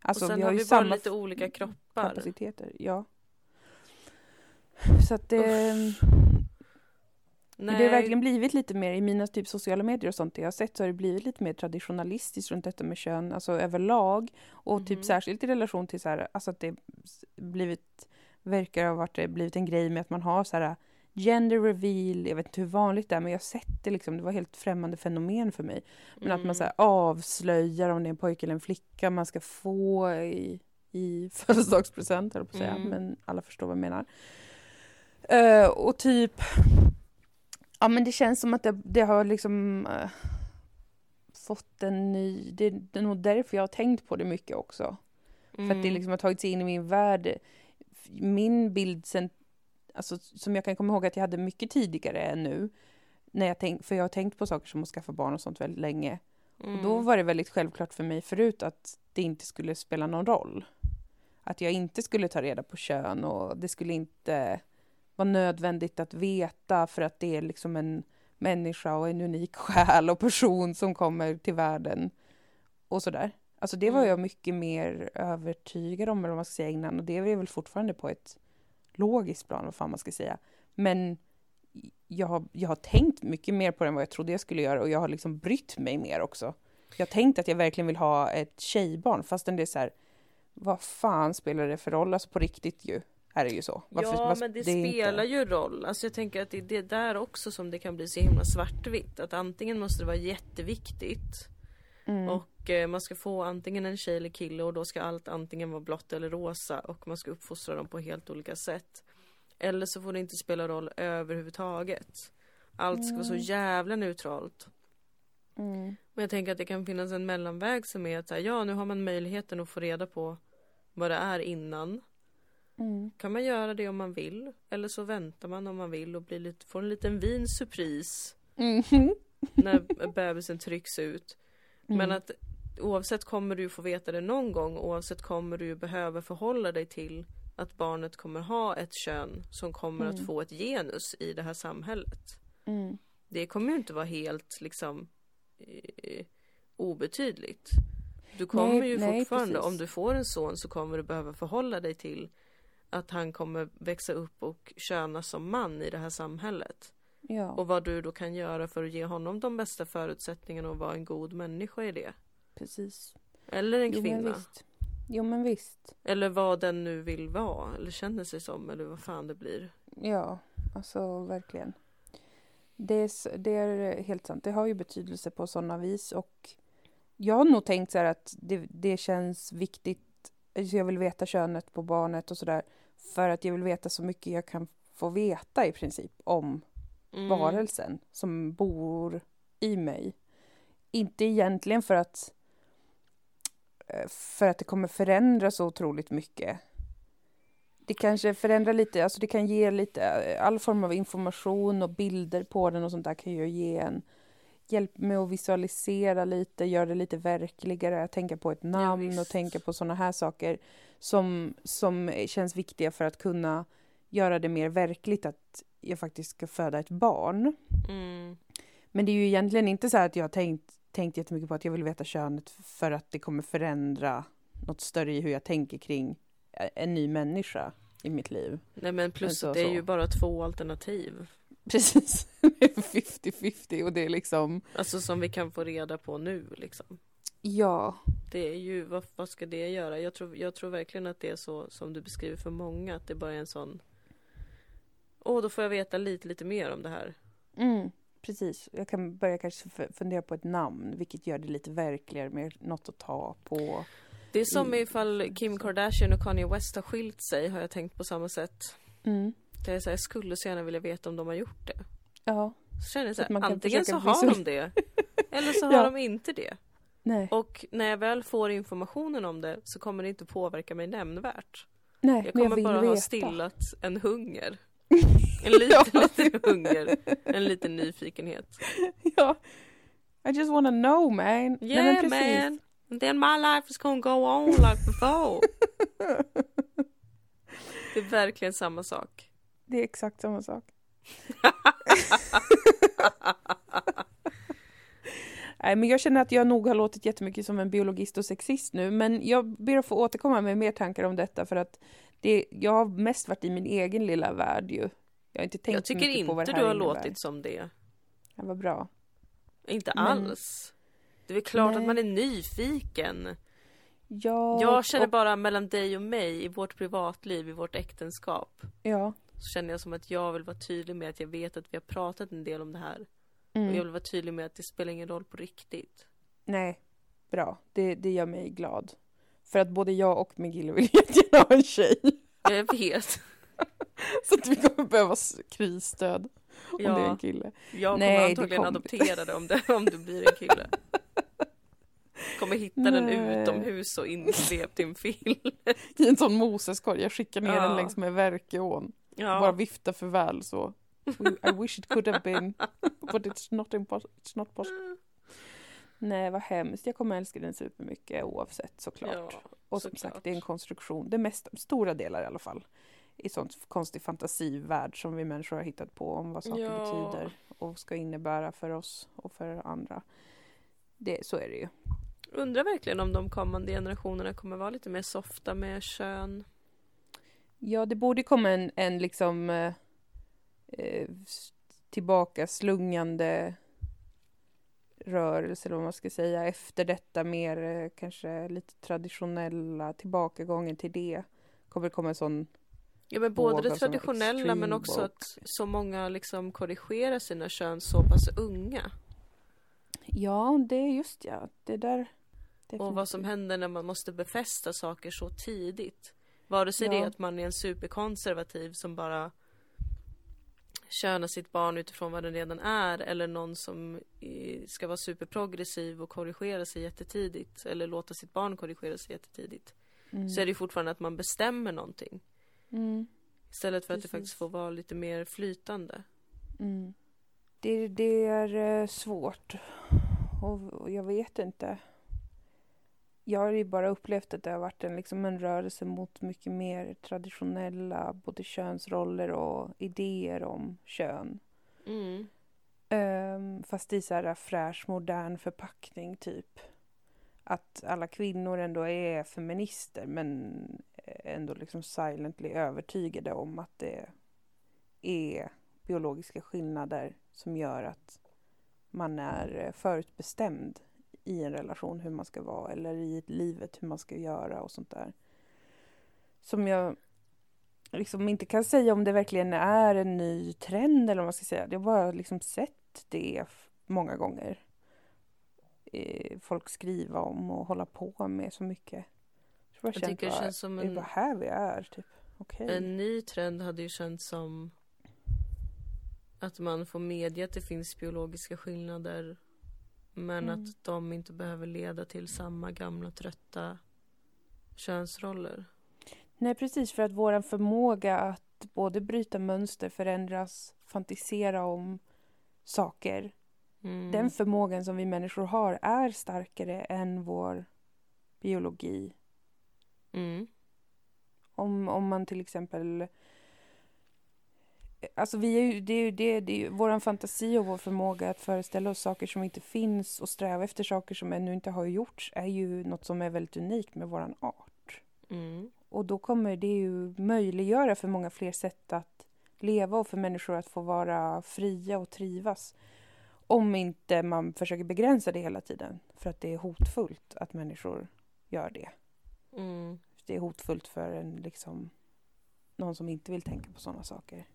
Alltså
och sen
vi
har
har ju
vi bara lite olika kroppar.
kapaciteter. Ja. Så att det,
Nej.
det har verkligen blivit lite mer i mina typ sociala medier och sånt jag har sett så har det blivit lite mer traditionalistiskt runt detta med kön, alltså överlag. Och typ
Mhm.
särskilt i relation till så här, alltså att det blivit, verkar ha varit det blivit en grej med att man har så här gender reveal, jag vet inte hur vanligt det är men jag har sett det liksom, det var helt främmande fenomen för mig. Men att man så här avslöjar om det är en pojke eller en flicka man ska få i, i födelsedagspresent, höll på att säga,
Mm.
men alla förstår vad jag menar. Eh, och typ Ja, men det känns som att det, det har liksom äh, fått en ny... Det, det är nog därför jag har tänkt på det mycket också.
Mm.
För att det liksom har tagit sig in i min värld. Min bild sen, alltså, som jag kan komma ihåg att jag hade mycket tidigare än nu. När jag tänk, för jag har tänkt på saker som att skaffa barn och sånt väldigt länge.
Mm.
Och då var det väldigt självklart för mig förut att det inte skulle spela någon roll. Att jag inte skulle ta reda på kön och det skulle inte vara nödvändigt att veta för att det är liksom en människa och en unik själ och person som kommer till världen. Och sådär. Alltså det var
Mm.
jag mycket mer övertygad om, eller vad man ska säga innan. Och det är väl fortfarande på ett logiskt plan, vad fan man ska säga. Men jag har, jag har tänkt mycket mer på det än vad jag trodde jag skulle göra och jag har liksom brytt mig mer också. Jag har tänkt att jag verkligen vill ha ett tjejbarn fastän det är så här, vad fan spelar det för roll? Alltså på riktigt ju, är det ju så. Varför-
ja, men det,
är
spelar
inte-
ju roll. Alltså jag tänker att det är det där också som det kan bli så himla svartvitt. Att antingen måste det vara jätteviktigt
Mm.
och eh, man ska få antingen en tjej eller kille och då ska allt antingen vara blått eller rosa och man ska uppfostra dem på helt olika sätt. Eller så får det inte spela roll överhuvudtaget. Allt ska vara så
Mm.
jävla neutralt.
Mm.
Men jag tänker att det kan finnas en mellanväg som är att här, ja nu har man möjligheten att få reda på vad det är innan.
Mm.
Kan man göra det om man vill? Eller så väntar man om man vill och blir lite, får en liten vinsurpris
Mhm.
när bebisen trycks ut.
Mm.
Men att oavsett kommer du få veta det någon gång, oavsett kommer du behöva förhålla dig till att barnet kommer ha ett kön som kommer
Mm.
att få ett genus i det här samhället.
Mm.
Det kommer ju inte vara helt liksom eh, obetydligt. Du kommer
Nej,
ju
nej,
fortfarande,
precis.
om du får en son så kommer du behöva förhålla dig till att han kommer växa upp och könas som man i det här samhället.
Ja,
Och vad du då kan göra för att ge honom de bästa förutsättningarna och vara en god människa i det.
precis.
Eller en
Jo, men
kvinna.
visst. Jo, men visst.
Eller vad den nu vill vara eller känner sig som eller vad fan det blir.
Ja, alltså verkligen. Det är, det är helt sant. Det har ju betydelse på sådana vis och jag har nog tänkt så här att det, det känns viktigt. Jag vill veta könet på barnet och sådär för att jag vill veta så mycket jag kan få veta i princip om
Mm.
varelsen som bor i mig. Inte egentligen för att eh, för att det kommer förändra så otroligt mycket. Det kanske förändrar lite, alltså det kan ge lite, eh, all form av information och bilder på den och sånt där kan ju ge en hjälp med att visualisera lite, göra det lite verkligare, tänka på ett namn och
visst.
tänka på sådana här saker som, som känns viktiga för att kunna göra det mer verkligt att jag faktiskt ska föda ett barn.
Mm.
Men det är ju egentligen inte så här att jag har tänkt, tänkt jättemycket på att jag vill veta könet för att det kommer förändra något större i hur jag tänker kring en ny människa i mitt liv.
Nej men plus
så-
att det är
så.
ju bara två alternativ.
Precis, 50-50 och det är liksom,
Alltså som vi kan få reda på nu liksom.
ja,
Det är ju, vad, vad ska det göra? Jag tror, jag tror verkligen att det är så som du beskriver för många, att det bara är en sån Åh, då får jag veta lite, lite mer om det här.
mm, precis. Jag kan börja kanske fundera på ett namn, vilket gör det lite verkligare med något att ta på.
Det är som
Mm.
ifall Kim Kardashian och Kanye West har skilt sig, har jag tänkt på samma sätt.
Mm.
Är så här, jag skulle så gärna vilja veta om de har gjort det.
Ja,
Så känner jag så
Så
här,
kan
antingen så har de det, eller så har
Ja.
de inte det.
nej,
Och när jag väl får informationen om det så kommer det inte påverka mig nämnvärt.
nej,
Jag kommer
jag
bara
veta.
ha stillat en hunger. En liten,
Ja.
liten hunger. En liten nyfikenhet.
ja. I just wanna know man. Nej,
Yeah
precis.
man! And then my life is gonna go on like before. Det är verkligen samma sak.
Det är exakt samma sak. Nej, men jag känner att jag nog har låtit jättemycket som en biologist och sexist nu, men jag ber att få återkomma med mer tankar om detta för att det, jag har mest varit i min egen lilla värld ju. Jag har inte tänkt
Jag
så
tycker
mycket på vad
inte
det
du
här
har
innebär.
låtit som det.
Ja, vad bra.
Inte
Men-
alls. Det är väl klart
Nej.
att man är nyfiken.
Ja,
Jag känner
och,
bara mellan dig och mig i vårt privatliv, i vårt äktenskap.
Ja.
Så känner jag som att jag vill vara tydlig med att jag vet att vi har pratat en del om det här.
Mm.
Och jag vill vara tydlig med att det spelar ingen roll på riktigt.
Nej, bra. Det, det gör mig glad. För att både jag och Miguel vill jättegärna ha en tjej.
Jag vet.
Så att vi kommer behöva krisstöd. om det är en kille.
Jag kommer
Nej, det
antagligen
kommer-
adoptera det om, det om du blir en kille. Kommer hitta den
Nej.
utomhus och insvept i en film.
I en sån moseskorg. Jag skickar ner
Ja.
den längs med Verkeån.
Ja.
Bara vifta för väl så. I wish it could have been. But it's not, impos- it's not possible. Nej, vad hemskt. Jag kommer älska den supermycket oavsett såklart.
Ja,
och som
såklart.
sagt, det är en konstruktion. Det mest, stora delar i alla fall. I sån konstig fantasivärld som vi människor har hittat på om vad saker
Ja.
betyder och ska innebära för oss och för andra. Det, så är det ju.
Undrar verkligen om de kommande generationerna kommer vara lite mer softa med kön.
Ja, det borde komma en, en liksom eh, eh, tillbaka slungande rörelse, eller vad man ska säga, efter detta mer eh, kanske lite traditionella tillbakagången till det. Kommer det komma en sån,
Ja men både det traditionella men också att så många liksom korrigerar sina kön så pass unga.
ja, det är just ja, det där.
Och vad som
definitivt.
händer när man måste befästa saker så tidigt. Vare sig det är
Ja.
att man är en superkonservativ som bara könar sitt barn utifrån vad den redan är eller någon som eh, ska vara superprogressiv och korrigera sig jättetidigt eller låta sitt barn korrigera sig jättetidigt.
Mm.
Så är det fortfarande att man bestämmer någonting
Mm.
istället för att det
Precis.
faktiskt får vara lite mer flytande.
Mm. Det, det är eh, svårt. Och jag vet inte. Jag har ju bara upplevt att det har varit en, liksom en rörelse mot mycket mer traditionella både könsroller och idéer om kön.
Mm.
Um, fast i så här fräsch, modern förpackning typ. Att alla kvinnor ändå är feminister men ändå liksom silently övertygade om att det är biologiska skillnader som gör att man är eh, förutbestämd i en relation hur man ska vara eller i livet hur man ska göra och sånt där. Som jag liksom inte kan säga om det verkligen är en ny trend eller vad man ska säga. Jag har bara liksom sett det många gånger. Folk skriva om och hålla på med så mycket. Jag, bara
Jag
känt
tycker det
bara,
känns som
Det är
en,
bara här vi är, typ. Okej.
en ny trend hade ju känts som att man får medge att det finns biologiska skillnader men
Mm.
att de inte behöver leda till samma gamla trötta könsroller.
Nej, precis. För att vår förmåga att både bryta mönster, förändras, fantisera om saker.
Mm.
Den förmågan som vi människor har är starkare än vår biologi.
Mm.
Om, om man till exempel... Alltså vi är ju, det är ju det, det är ju vår fantasi och vår förmåga att föreställa oss saker som inte finns och sträva efter saker som ännu inte har gjorts är ju något som är väldigt unikt med våran art.
Mm.
Och då kommer det ju möjliggöra för många fler sätt att leva och för människor att få vara fria och trivas. Om inte man försöker begränsa det hela tiden. För att det är hotfullt att människor gör det.
Mm.
Det är hotfullt för en liksom någon som inte vill tänka på sådana saker.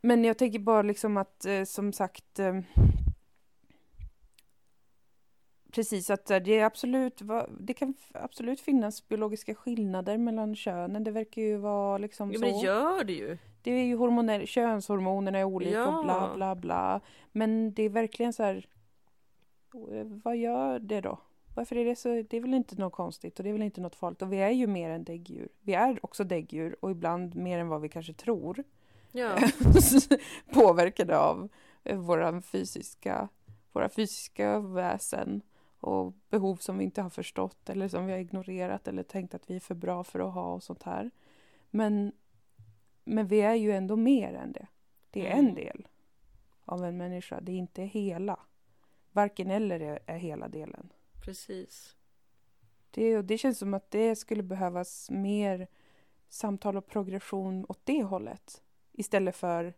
Men jag tänker bara liksom att eh, som sagt eh, Precis att eh, det är absolut det kan absolut finnas biologiska skillnader mellan könen. Det verkar ju vara liksom
Ja,
så.
men det gör det ju.
Det är ju hormoner, könshormonerna är olika och bla
Ja.
bla bla. Men det är verkligen så här. eh, Vad gör det då? Varför är det så? Det är väl inte något konstigt och det är väl inte något farligt. Och vi är ju mer än däggdjur. Vi är också däggdjur och ibland mer än vad vi kanske tror.
Ja.
Påverkade av eh, våra fysiska, våra fysiska väsen och behov som vi inte har förstått eller som vi har ignorerat eller tänkt att vi är för bra för att ha och sånt här. Men, men vi är ju ändå mer än det. Det är en
Mm.
del av en människa. Det är inte hela. Varken eller är, är hela delen.
Precis.
Det, och det känns som att det skulle behövas mer samtal och progression åt det hållet. Istället för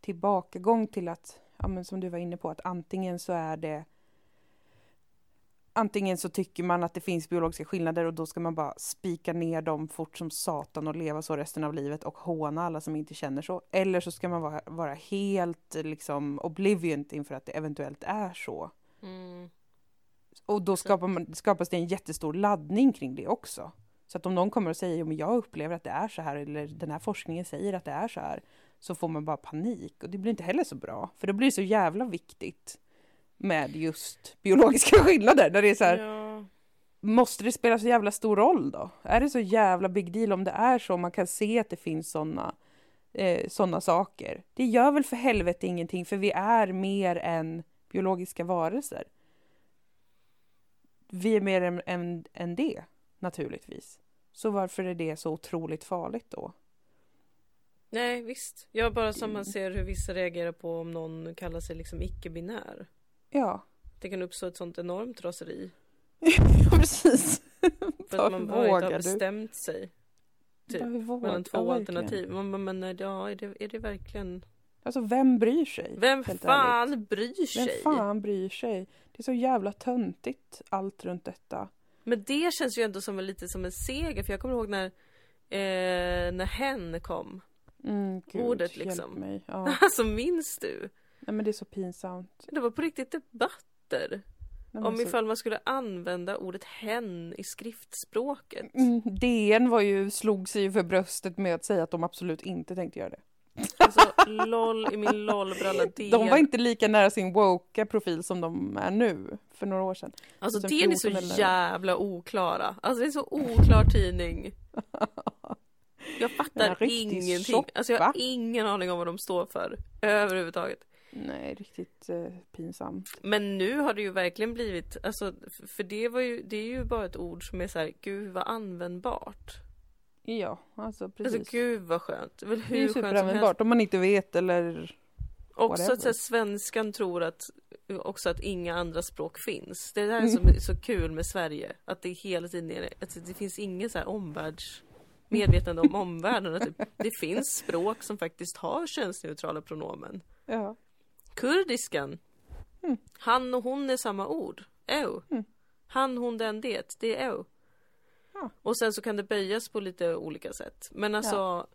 tillbakagång till att, ja, men som du var inne på, att antingen så är det Antingen så tycker man att det finns biologiska skillnader och då ska man bara spika ner dem fort som satan och leva så resten av livet och håna alla som inte känner så. Eller så ska man vara, vara helt liksom obliviant inför att det eventuellt är så.
Mm.
Och då skapar man, skapas det en jättestor laddning kring det också. Så att om någon kommer och säger att jag upplever att det är så här eller den här forskningen säger att det är så här. så får man bara panik och det blir inte heller så bra. För då blir det så jävla viktigt med just biologiska skillnader. Där det är så här,
Ja.
måste det spela så jävla stor roll då? Är det så jävla big deal om det är så? Man kan se att det finns såna, eh, såna saker. Det gör väl för helvete ingenting för vi är mer än biologiska varelser. Vi är mer än, än, än det, naturligtvis. Så varför är det så otroligt farligt då?
Nej visst. Ja bara som man ser hur vissa reagerar på om någon kallar sig liksom icke-binär.
Ja,
Det kan uppstå ett sånt enormt raseri.
precis.
För att man bara inte har
du?
bestämt sig. Typ, Mellan två
ja,
alternativ. Man men ja, är det, är det verkligen?
Alltså vem bryr sig?
Vem fan
ärligt.
bryr
Vem
sig?
fan bryr sig? Det är så jävla töntigt allt runt detta.
Men det känns ju ändå som en, lite som en seger. För jag kommer ihåg när, eh, när hen kom.
Mm, gud,
Ordet
hjälp
liksom.
Mig. Ja.
Alltså minns du?
Nej men det är så pinsamt.
Det var på riktigt debatter.
Nej,
Om
så...
ifall man skulle använda ordet hen i skriftspråket.
mm, DN var ju, slog sig för bröstet med att säga att de absolut inte tänkte göra det.
Alltså LOL i min LOL-bralla.
De var inte lika nära sin woke profil som de är nu, för några år sedan.
Alltså
2014
DN är så
eller-
jävla oklara. Alltså det är så oklar tidning. Jag
Ja,
fattar ingenting. Alltså jag har ingen aning om vad de står för. Överhuvudtaget.
Nej, riktigt eh, pinsamt.
Men nu har det ju verkligen blivit, alltså för det var ju, det är ju bara ett ord som är så här, gud vad användbart.
Ja, alltså precis.
Alltså gud vad skönt. Det är väl
det är
hur som helst.
superanvändbart om man inte vet eller...
Också
whatever.
att så här, svenskan tror att också att inga andra språk finns. Det är det här
Mm.
som är så kul med Sverige. Att det hela tiden är, att det finns ingen så här omvärlds medvetande om omvärlden. Att det, det finns språk som faktiskt har könsneutrala pronomen.
Ja.
Kurdiskan.
Mm.
Han och hon är samma ord. Ö.
Mm.
Han, hon, den, det. Det är ö.
Ja.
Och sen så kan det böjas på lite olika sätt. Men alltså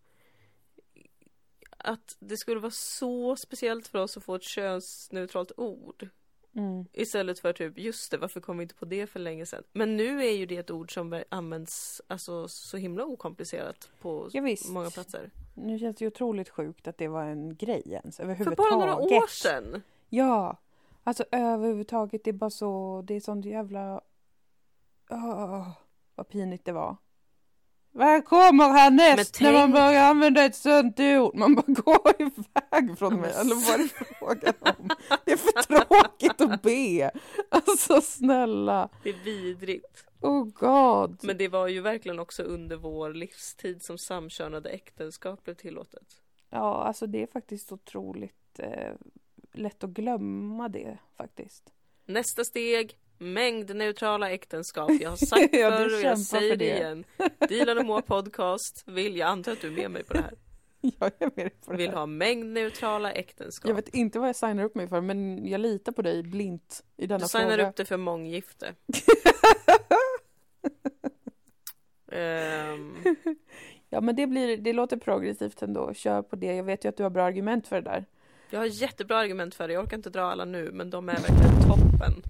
att det skulle vara så speciellt för oss att få ett könsneutralt ord.
Mm.
Istället för typ, just det, varför kom vi inte på det för länge sedan? Men nu är ju det ett ord som används alltså, så himla okomplicerat på
Ja,
många platser.
Nu känns det ju otroligt sjukt att det var en grej ens
För
överhuvudtaget.
bara några år sedan.
Ja, alltså överhuvudtaget det är bara så, det är sånt jävla... Åh, vad pinigt det var. Vad kommer härnäst
Men
när man
tänk-
börjar använda ett sånt ord? Man bara går iväg från mig. Eller vad är det frågan om? Det är för tråkigt att be. Alltså snälla.
Det är vidrigt.
Oh god.
Men det var ju verkligen också under vår livstid som samkönade äktenskap blev tillåtet.
Ja, alltså det är faktiskt otroligt eh, lätt att glömma det faktiskt.
Nästa steg, mängdneutrala äktenskap. Jag har sagt
du
förr och jag säger det
det.
igen. Dilan och Moa podcast vill, jag antar att du är med mig på det här.
Jag är med dig på det
Vill
här.
ha mängdneutrala äktenskap.
Jag vet inte vad jag signar upp mig för, men jag litar på dig blint i denna
Du signar
fråga.
upp det för månggifte. Ehm,
Ja, men det, blir, det låter progressivt ändå. Kör på det. Jag vet ju att du har bra argument för det där.
jag har jättebra argument för det. Jag orkar inte dra alla nu, men de är verkligen toppen.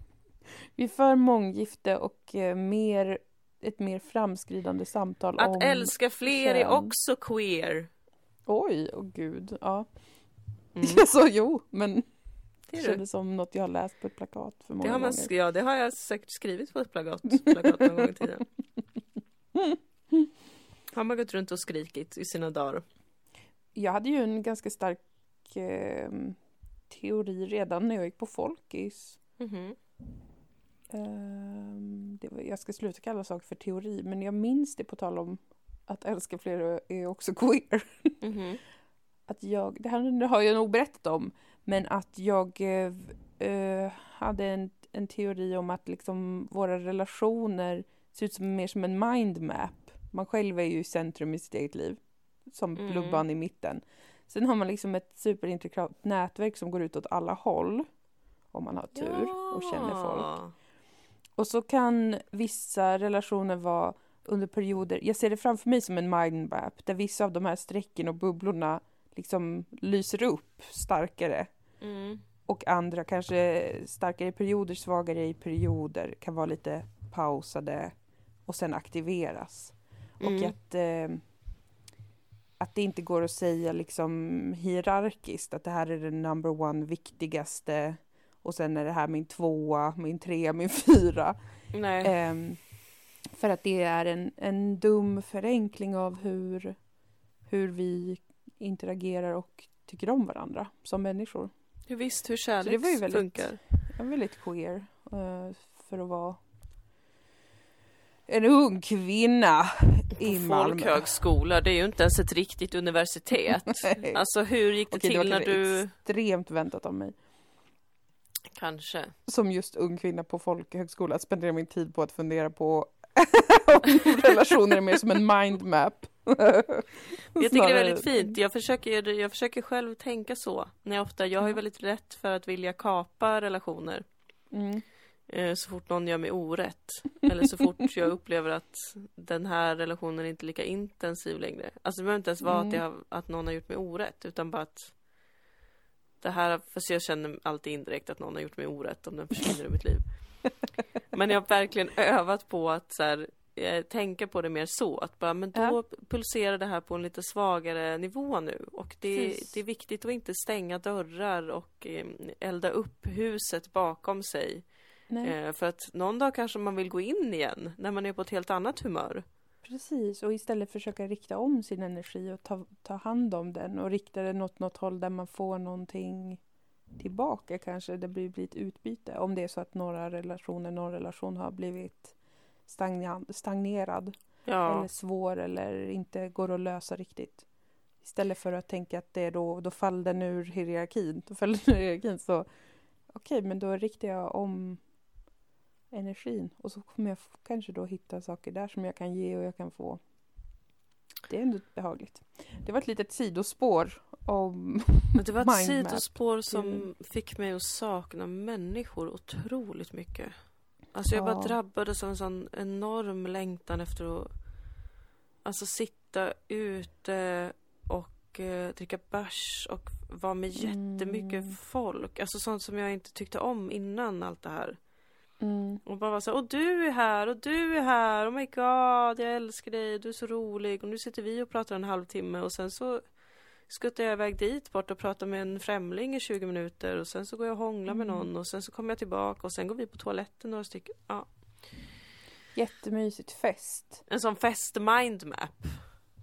Vi är för månggifte och eh, mer, ett mer framskridande samtal
Att
om...
älska fler är
kön.
också queer.
Oj, åh gud. Ja,
Mm.
så jo, men
Det är
kändes som något jag har läst på ett plakat för många
Det har, man,
gånger.
ja, det har jag säkert skrivit på ett plakat, plakat någon gång i tiden. Har man gått runt och skrikit i sina dagar?
Jag hade ju en ganska stark eh, teori redan när jag gick på folkis.
Mhm.
Ehm, det var, jag ska sluta kalla saker för teori, men jag minns det på tal om att älska fler är också queer.
Mhm.
Att jag, det här har jag nog berättat om, men att jag eh, eh, hade en, en teori om att liksom våra relationer ser ut som mer som en mindmap. Man själv är ju i centrum i sitt eget liv, som
Mm.
blubban i mitten. Sen har man liksom ett superintegrerat nätverk som går ut åt alla håll, om man har tur och känner folk. Och så kan vissa relationer vara under perioder, jag ser det framför mig som en mindmap, där vissa av de här strecken och bubblorna liksom lyser upp starkare.
Mm.
Och andra kanske starkare i perioder, svagare i perioder, kan vara lite pausade och sen aktiveras.
Mm.
Och att eh, att det inte går att säga liksom hierarkiskt att det här är den number one viktigaste och sen är det här min tvåa, min trea, min fyra. Ehm, för att det är en, en dum förenkling av hur, hur vi interagerar och tycker om varandra som människor.
Ja, visst, hur
det
kärlek
var ju väldigt-
funkar.
Jag är väldigt queer eh, för att vara en ung kvinna i Malmö.
folkhögskola, det är ju inte ens ett riktigt universitet. Alltså hur gick det
Okej, det
till när
kanske
du...
extremt väntat av mig.
Kanske.
Som just ung kvinna på folkhögskola att spendera min tid på att fundera på relationer är mer som en mindmap.
Jag tycker det är väldigt fint. Jag försöker, jag försöker själv tänka så. När jag, ofta, jag har ju
Ja.
väldigt rätt för att vilja kapa relationer.
Mm.
Eh, så fort någon gör mig orätt. Eller så fort jag upplever att den här relationen inte är lika intensiv längre. Alltså det behöver inte ens vara att,
Mm.
har, att någon har gjort mig orätt. Utan bara att det här, fast jag känner alltid indirekt att någon har gjort mig orätt om den försvinner ur mitt liv. Men jag har verkligen övat på att så här, eh, tänka på det mer så. Att bara, men då
Ja.
pulserar det här på en lite svagare nivå nu. Och det,
Precis.
det är viktigt att inte stänga dörrar och eh, elda upp huset bakom sig.
Nej,
Eh, för att någon dag kanske man vill gå in igen när man är på ett helt annat humör.
Precis. Och istället försöka rikta om sin energi och ta, ta hand om den och rikta den åt något håll där man får någonting tillbaka kanske. Det blir, blir ett utbyte. Om det är så att några relationer, någon relation har blivit stagnerad
Ja,
eller svår eller inte går att lösa riktigt. Istället för att tänka att det är då, då faller den ur hierarkin. Då faller den ur hierarkin så okej, men då riktar jag om energin och så kommer jag kanske då hitta saker där som jag kan ge och jag kan få. Det är ändå behagligt. Det var ett litet sidospår om
men det var ett sidospår som fick mig att sakna människor otroligt mycket. Alltså jag bara
Ja.
drabbades av en sån enorm längtan efter att alltså sitta ute och eh, dricka bärs och vara med jättemycket
Mm.
folk. Alltså sånt som jag inte tyckte om innan allt det här.
Mm,
Och bara så här, och du är här, och du är här, oh my god, jag älskar dig, du är så rolig. Och nu sitter vi och pratar en halvtimme och sen så skuttar jag iväg dit bort och pratar med en främling i 20 minuter och sen så går jag och hånglar med
Mm.
någon och sen så kommer jag tillbaka och sen går vi på toaletten några stycken. Ja.
jättemysigt fest.
En sån fest mindmap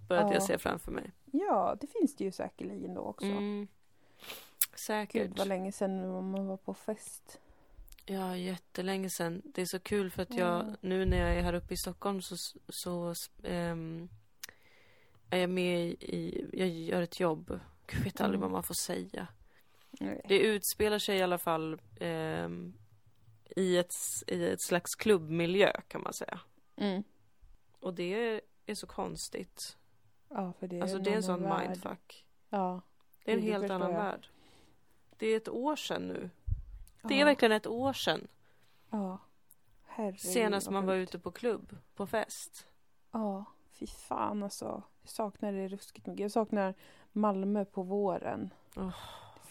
började
Ja.
jag se framför mig.
Ja, det finns det ju säkerligen då också.
Mm. Säkert.
Gud vad länge sedan man var på fest.
Ja, jättelänge sedan. Det är så kul för att jag,
Ja.
nu när jag är här uppe i Stockholm så, så ehm, är jag med i, i, jag gör ett jobb. Jag vet aldrig
Mm.
vad man får säga.
Nej.
Det utspelar sig i alla fall ehm, i, ett, i ett slags klubbmiljö kan man säga.
Mm.
Och det är så konstigt.
Ja, för det är
alltså det är en sån
värld.
mindfuck.
Ja.
Det är en
det
helt annan
jag.
värld. Det är ett år sedan nu. Det är verkligen ett år sedan.
Ja. Herregud.
Senast man var ute på klubb, på fest.
Ja, fy fan alltså. Jag saknar det ruskigt mycket. Jag saknar Malmö på våren.
Åh.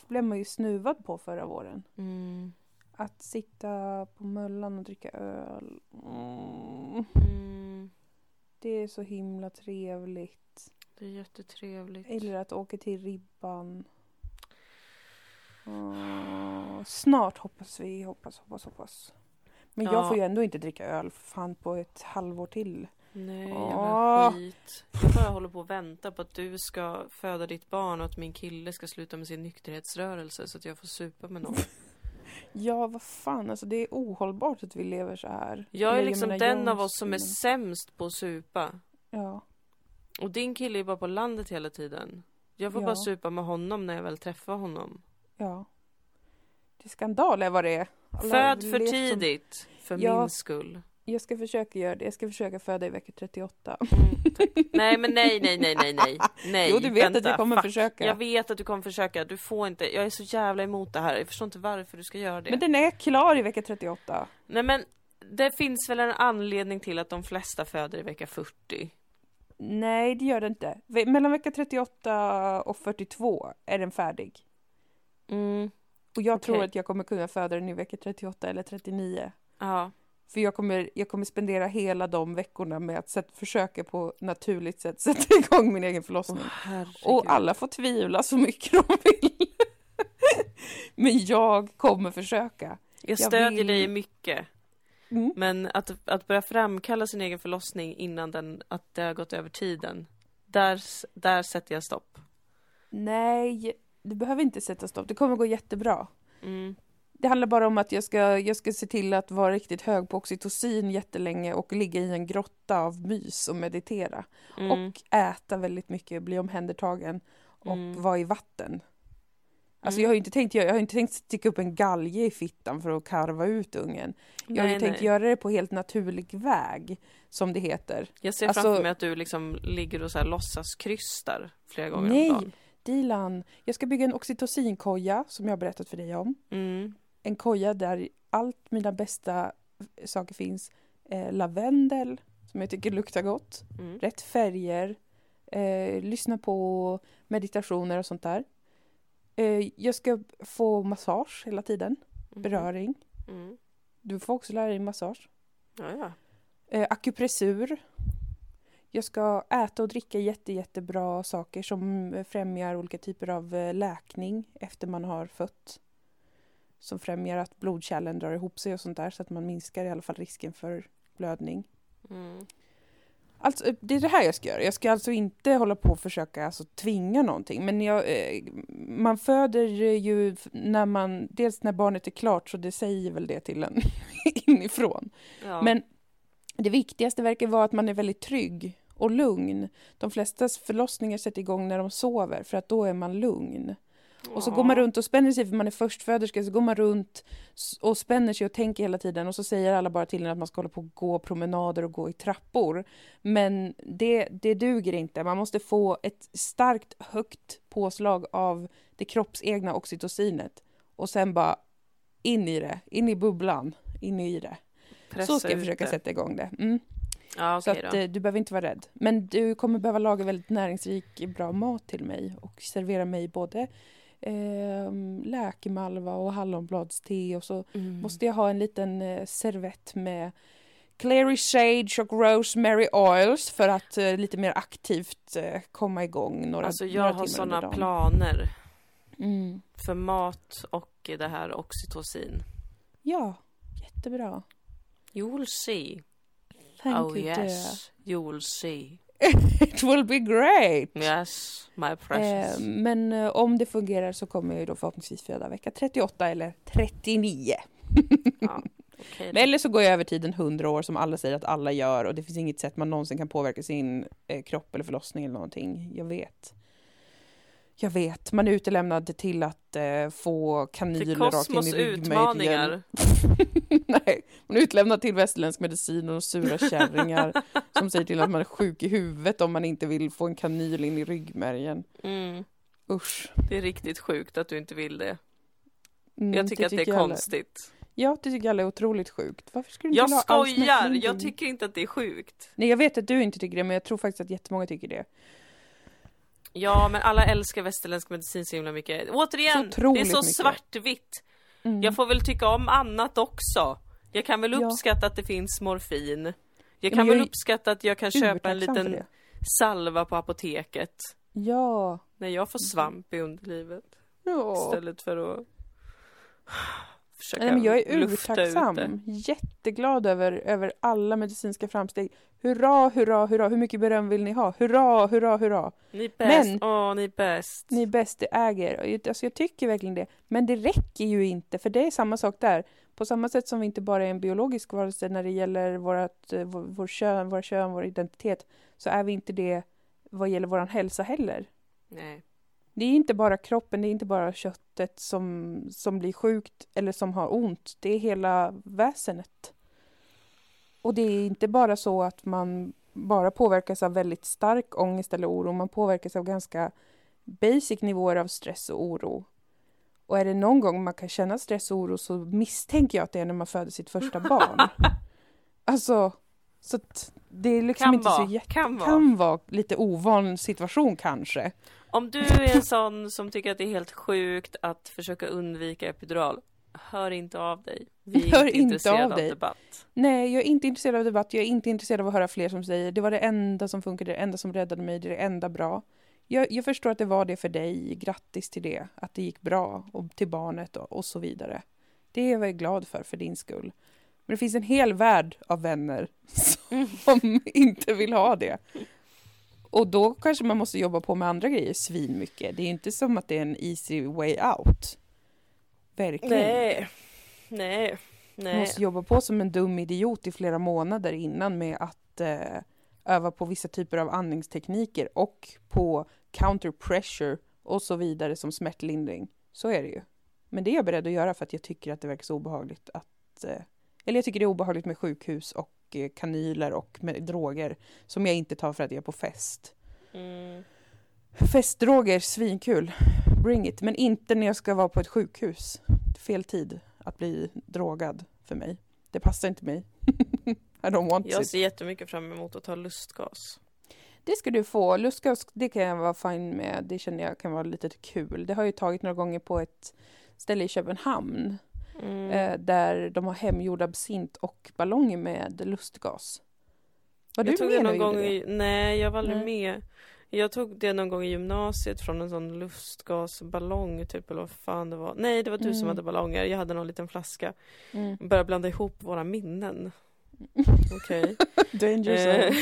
Det blev man ju snuvad på förra våren.
Mm.
Att sitta på Möllan och dricka öl. Mm.
Mm.
Det är så himla trevligt.
Det är jättetrevligt.
Eller att åka till Ribban. Åh, snart hoppas vi. Hoppas, hoppas, hoppas. Men
Ja.
jag får ju ändå inte dricka öl fan på ett halvår till.
Nej, jävla skit. Jag bara håller på att vänta på att du ska föda ditt barn och att min kille ska sluta med sin nykterhetsrörelse så att jag får supa med någon.
Ja, vad fan, alltså det är ohållbart att vi lever så här.
Jag är
Eller,
liksom den av oss som är sämst på att supa.
Ja,
Och din kille är bara på landet hela tiden. Jag får
Ja.
bara supa med honom när jag väl träffar honom.
Ja. Det är skandal är vad det är. Alla
Föd för
levt som-
tidigt, för
Ja.
min skull.
Jag ska försöka göra det. Jag ska försöka föda i vecka 38.
Mm, nej, men nej, nej, nej, nej, nej. nej
Jo, du vet att
vänta,
jag kommer
fuck.
försöka.
Jag vet att du kommer försöka. Du får inte. Jag är så jävla emot det här. Jag förstår inte varför du ska göra det.
Men den är klar i vecka 38.
Nej, men det finns väl en anledning till att de flesta föder i vecka 40.
Nej, det gör det inte. Mellan vecka 38 och 42 är den färdig.
Mm,
Och jag
Okej.
tror att jag kommer kunna föda den i vecka 38 eller 39.
ja.
För jag kommer, jag kommer spendera hela de veckorna med att sätt, försöka på naturligt sätt sätta igång min egen förlossning.
Åh,
och alla får tvivla så mycket de vill. Men jag kommer försöka.
Jag stödjer
vill-
dig mycket.
Mm.
Men att, att börja framkalla sin egen förlossning innan den, att det har gått över tiden. Där, där sätter jag stopp.
Nej, du behöver inte sätta stopp. Det kommer gå jättebra.
Mm.
Det handlar bara om att jag ska, jag ska se till att vara riktigt hög på oxytocin jättelänge och ligga i en grotta av mys och meditera.
Mm.
Och äta väldigt mycket, bli omhändertagen och
Mm.
vara i vatten. Alltså
Mm.
jag har inte tänkt, jag har inte tänkt sticka upp en galge i fittan för att karva ut ungen. Jag har
Nej,
tänkt
nej.
göra det på helt naturlig väg, som det heter.
Jag ser
alltså-
framför mig att du liksom ligger och så här låtsas krystar flera gånger
Nej.
om dagen.
Dilan, jag ska bygga en oxytocinkoja som jag har berättat för dig om.
Mm.
En koja där allt mina bästa saker finns. Eh, lavendel, som jag tycker luktar gott.
Mm.
Rätt färger. Eh, lyssna på meditationer och sånt där. Eh, jag ska få massage hela tiden.
Mhm.
Beröring.
Mm.
Du får också lära dig massage.
Ja, ja.
Eh, akupressur. Jag ska äta och dricka jätte, jättebra saker som eh, främjar olika typer av eh, läkning efter man har fött. Som främjar att blodkärlen drar ihop sig och sånt där så att man minskar i alla fall risken för blödning.
Mm.
Alltså, eh, det är det här jag ska göra. Jag ska alltså inte hålla på och försöka alltså, tvinga någonting. Men jag, man föder ju när man, dels när barnet är klart så det säger väl det till en inifrån.
Ja.
Men det viktigaste verkar vara att man är väldigt trygg och lugn. De flesta förlossningar sätter igång när de sover för att då är man lugn. Och så går man runt och spänner sig för man är förstföderska så går man runt och spänner sig och tänker hela tiden och så säger alla bara till en att man ska hålla på och gå promenader och gå i trappor. Men det, det duger inte. Man måste få ett starkt högt påslag av det kroppsegna oxytocinet och sen bara in i det, in i bubblan, in i det.
Pressa
Så ska jag försöka
det.
sätta igång det. Mm.
Ja,
Så
okej
att eh, du behöver inte vara rädd. Men du kommer behöva laga väldigt näringsrik, bra mat till mig och servera mig både eh, läkemalva och hallonbladste och så
Mm.
måste jag ha en liten eh, servett med Clary Sage och Rosemary Oils för att eh, lite mer aktivt eh, komma igång några,
Alltså
några
jag har
timmar under
sådana planer
Mm.
för mat och det här oxytocin.
Ja, jättebra.
You will see.
Thank
oh
you
yes, you will see.
dear. It will be great!
Yes, my
Eh,
precious.
men eh, om det fungerar så kommer jag ju då förhoppningsvis föda vecka 38 eller 39.
ja.
Men Eller så går jag över tiden 100 år som alla säger att alla gör och det finns inget sätt man någonsin kan påverka sin eh, kropp eller förlossning eller någonting. Jag vet. Jag vet. Man är utelämnad till att eh, få kanyler rakt in i ryggmärgen. Nej, man är utlämnad till västerländsk medicin och sura kärringar som säger till att man är sjuk i huvudet om man inte vill få en kanyl in i ryggmärgen.
Mm,
Usch.
det är riktigt sjukt att du inte vill det.
Mm,
Jag tycker att det är
alla.
konstigt.
Ja, det tycker alla är otroligt sjukt. Varför skulle du inte
Jag
allt
skojar! Jag tycker inte att det är sjukt.
Nej, jag vet att du inte tycker det, men jag tror faktiskt att jättemånga tycker det.
Ja, men alla älskar västerländsk medicin så himla mycket. Återigen, det är så
mycket.
svartvitt.
Mm.
Jag får väl tycka om annat också. Jag kan väl
Ja.
uppskatta att det finns morfin. Jag kan
jag
väl uppskatta att jag kan köpa en liten salva på apoteket.
Ja.
När jag får svamp i underlivet.
ja.
Istället för att försöka
Nej, men jag är urtacksam. Jätteglad över, över alla medicinska framsteg. Hurra, hurra, hurra. Hur mycket beröm vill ni ha? Hurra, hurra, hurra.
Ni är bäst.
Men-
Åh, ni är bäst.
Ni är bäst, det äger. Alltså jag tycker verkligen det. Men det räcker ju inte, för det är samma sak där. På samma sätt som vi inte bara är en biologisk varelse när det gäller vårat, eh, vår, vår kön, våra kön, vår identitet, så är vi inte det vad gäller vår hälsa heller.
Nej.
Det är inte bara kroppen, det är inte bara köttet som, som blir sjukt eller som har ont. Det är hela väsenet. Och det är inte bara så att man bara påverkas av väldigt stark ångest eller oro. Man påverkas av ganska basic nivåer av stress och oro. Och är det någon gång man kan känna stress och oro så misstänker jag att det är när man föder sitt första barn. alltså, så att det är liksom
Kan
inte
vara.
så jätte...
Kan vara.
Kan vara lite ovan situation kanske.
Om du är en sån som tycker att det är helt sjukt att försöka undvika epidural, hör inte av dig. Vi är
Hör
inte intresserade
av
av,
dig.
debatt.
Nej, jag är inte intresserad av debatt. Jag är inte intresserad av att höra fler som säger det var det enda som funkade, det enda som räddade mig, det är det enda bra. Jag, jag förstår att det var det för dig. Grattis till det. Att det gick bra och till barnet och, och så vidare. Det är jag glad för, för din skull. Men det finns en hel värld av vänner som inte vill ha det. Och då kanske man måste jobba på med andra grejer svinmycket. Det är inte som att det är en easy way out. Verkligen.
Nej, nej,
Man
nej.
måste jobba på som en dum idiot i flera månader innan med att eh, öva på vissa typer av andningstekniker och på counter pressure och så vidare som smärtlindring. Så är det ju. Men det är jag beredd att göra för att jag tycker att det verkar så obehagligt att... Eh, eller jag tycker det är obehagligt med sjukhus och kanyler och med droger som jag inte tar för att jag är på fest.
Mm.
Festdroger, svinkul. Bring it. Men inte när jag ska vara på ett sjukhus. Fel tid att bli drogad för mig. Det passar inte mig. I don't want
Jag
it.
ser jättemycket fram emot att ta lustgas.
Det ska du få. Lustgas, det kan jag vara fine med. Det känner jag kan vara lite kul. Det har jag ju tagit några gånger på ett ställe i Köpenhamn.
Mm.
Eh, där de har hemgjord absint och ballonger med lustgas. Var
jag
du med
någon gång
det?
i, Nej, jag var aldrig
Nej.
med. Jag tog det någon gång i gymnasiet från en sån lustgasballong typ eller vad fan det var. Nej, det var du som
Mm.
hade ballonger. Jag hade någon liten flaska.
Mm.
Började blanda ihop våra minnen. Okej.
Danger
Eh.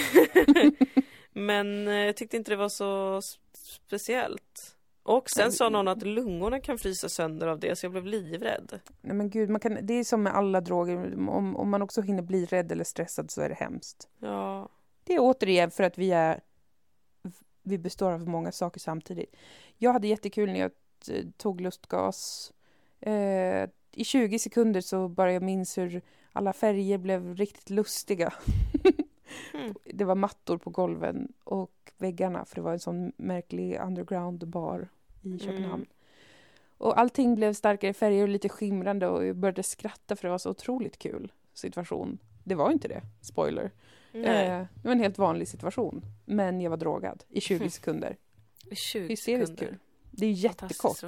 Men eh, jag tyckte inte det var så speciellt. Och sen
Nej,
sa någon att lungorna kan frysa sönder av det så jag blev livrädd.
Nej men gud, man kan, det är som med alla droger. Om, om man också hinner bli rädd eller stressad så är det hemskt.
Ja.
Det är återigen för att vi är vi består av många saker samtidigt. Jag hade jättekul när jag tog lustgas. Eh, I 20 sekunder så bara jag minns hur alla färger blev riktigt lustiga.
Mm.
Det var mattor på golven och väggarna för det var en sån märklig underground bar i Köpenhamn.
Mm.
Och allting blev starkare färger och lite skimrande och jag började skratta för det var så otroligt kul situation. Det var inte det, spoiler. Eh, det var en helt vanlig situation. Men jag var drogad i 20 sekunder.
20
Hysteriskt
sekunder.
kul. Det är jättekort.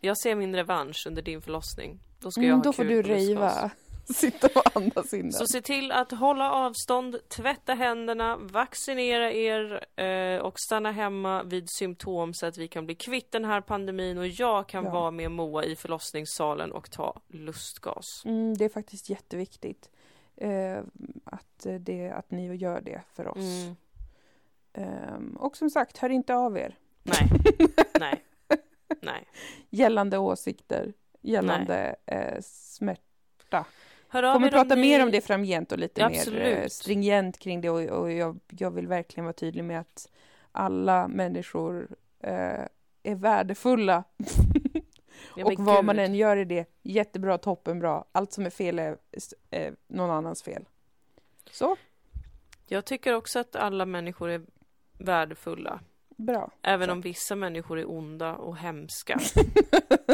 Jag ser min revansch under din förlossning. Då ska
Mm,
jag ha
då får
kul
du
på lustgas.
rejva. Sitta och andas in
Så
där.
se till att hålla avstånd, tvätta händerna, vaccinera er eh, och stanna hemma vid symptom så att vi kan bli kvitt den här pandemin och jag kan
Ja.
vara med Moa i förlossningssalen och ta lustgas.
Mm, det är faktiskt jätteviktigt. Eh, att, det, att ni gör det för oss.
Mm.
Ehm, och som sagt, hör inte av er.
Nej, nej, nej.
Gällande åsikter, gällande eh, smärta.
Hör av
Kommer
er
prata
ni...
mer om det framgent och lite
Ja,
mer eh,
absolut.
stringent kring det. Och, och jag, jag vill verkligen vara tydlig med att alla människor eh, är värdefulla.
Ja,
och vad
gud.
man än gör i det, jättebra, toppenbra. Allt som är fel är eh, någon annans fel. Så,
Jag tycker också att alla människor är värdefulla.
bra.
Även
Så.
om vissa människor är onda och hemska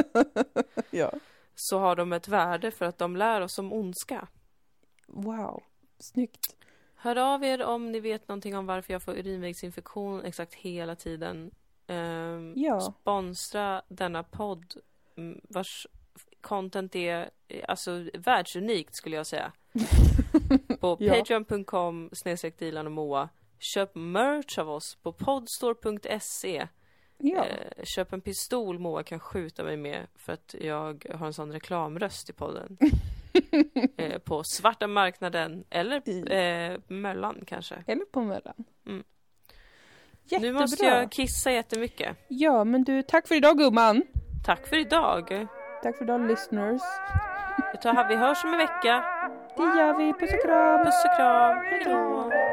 ja.
Så har de ett värde för att de lär oss om ondska.
Wow, snyggt.
Hör av er om ni vet någonting om varför jag får urinvägsinfektion exakt hela tiden. Ehm,
Ja.
Sponsra denna podd mm, vars content är alltså världsunikt skulle jag säga. På
Ja.
patreon.com snedstreck och Moa. Köp merch av oss på podstore.se.
Ja,
Eh, köp en pistol Moa kan skjuta mig med för att jag har en sån reklamröst i podden. eh, på svarta marknaden eller eh, Möllan kanske.
eller på mellan.
Mm.
Jättebra.
Nu måste jag kissa jättemycket.
Ja, men du, tack för idag gumman.
Tack för idag.
Tack för idag listeners.
Vi hörs om en vecka.
Det gör vi. Puss och kram.
Puss och kram. Hej då.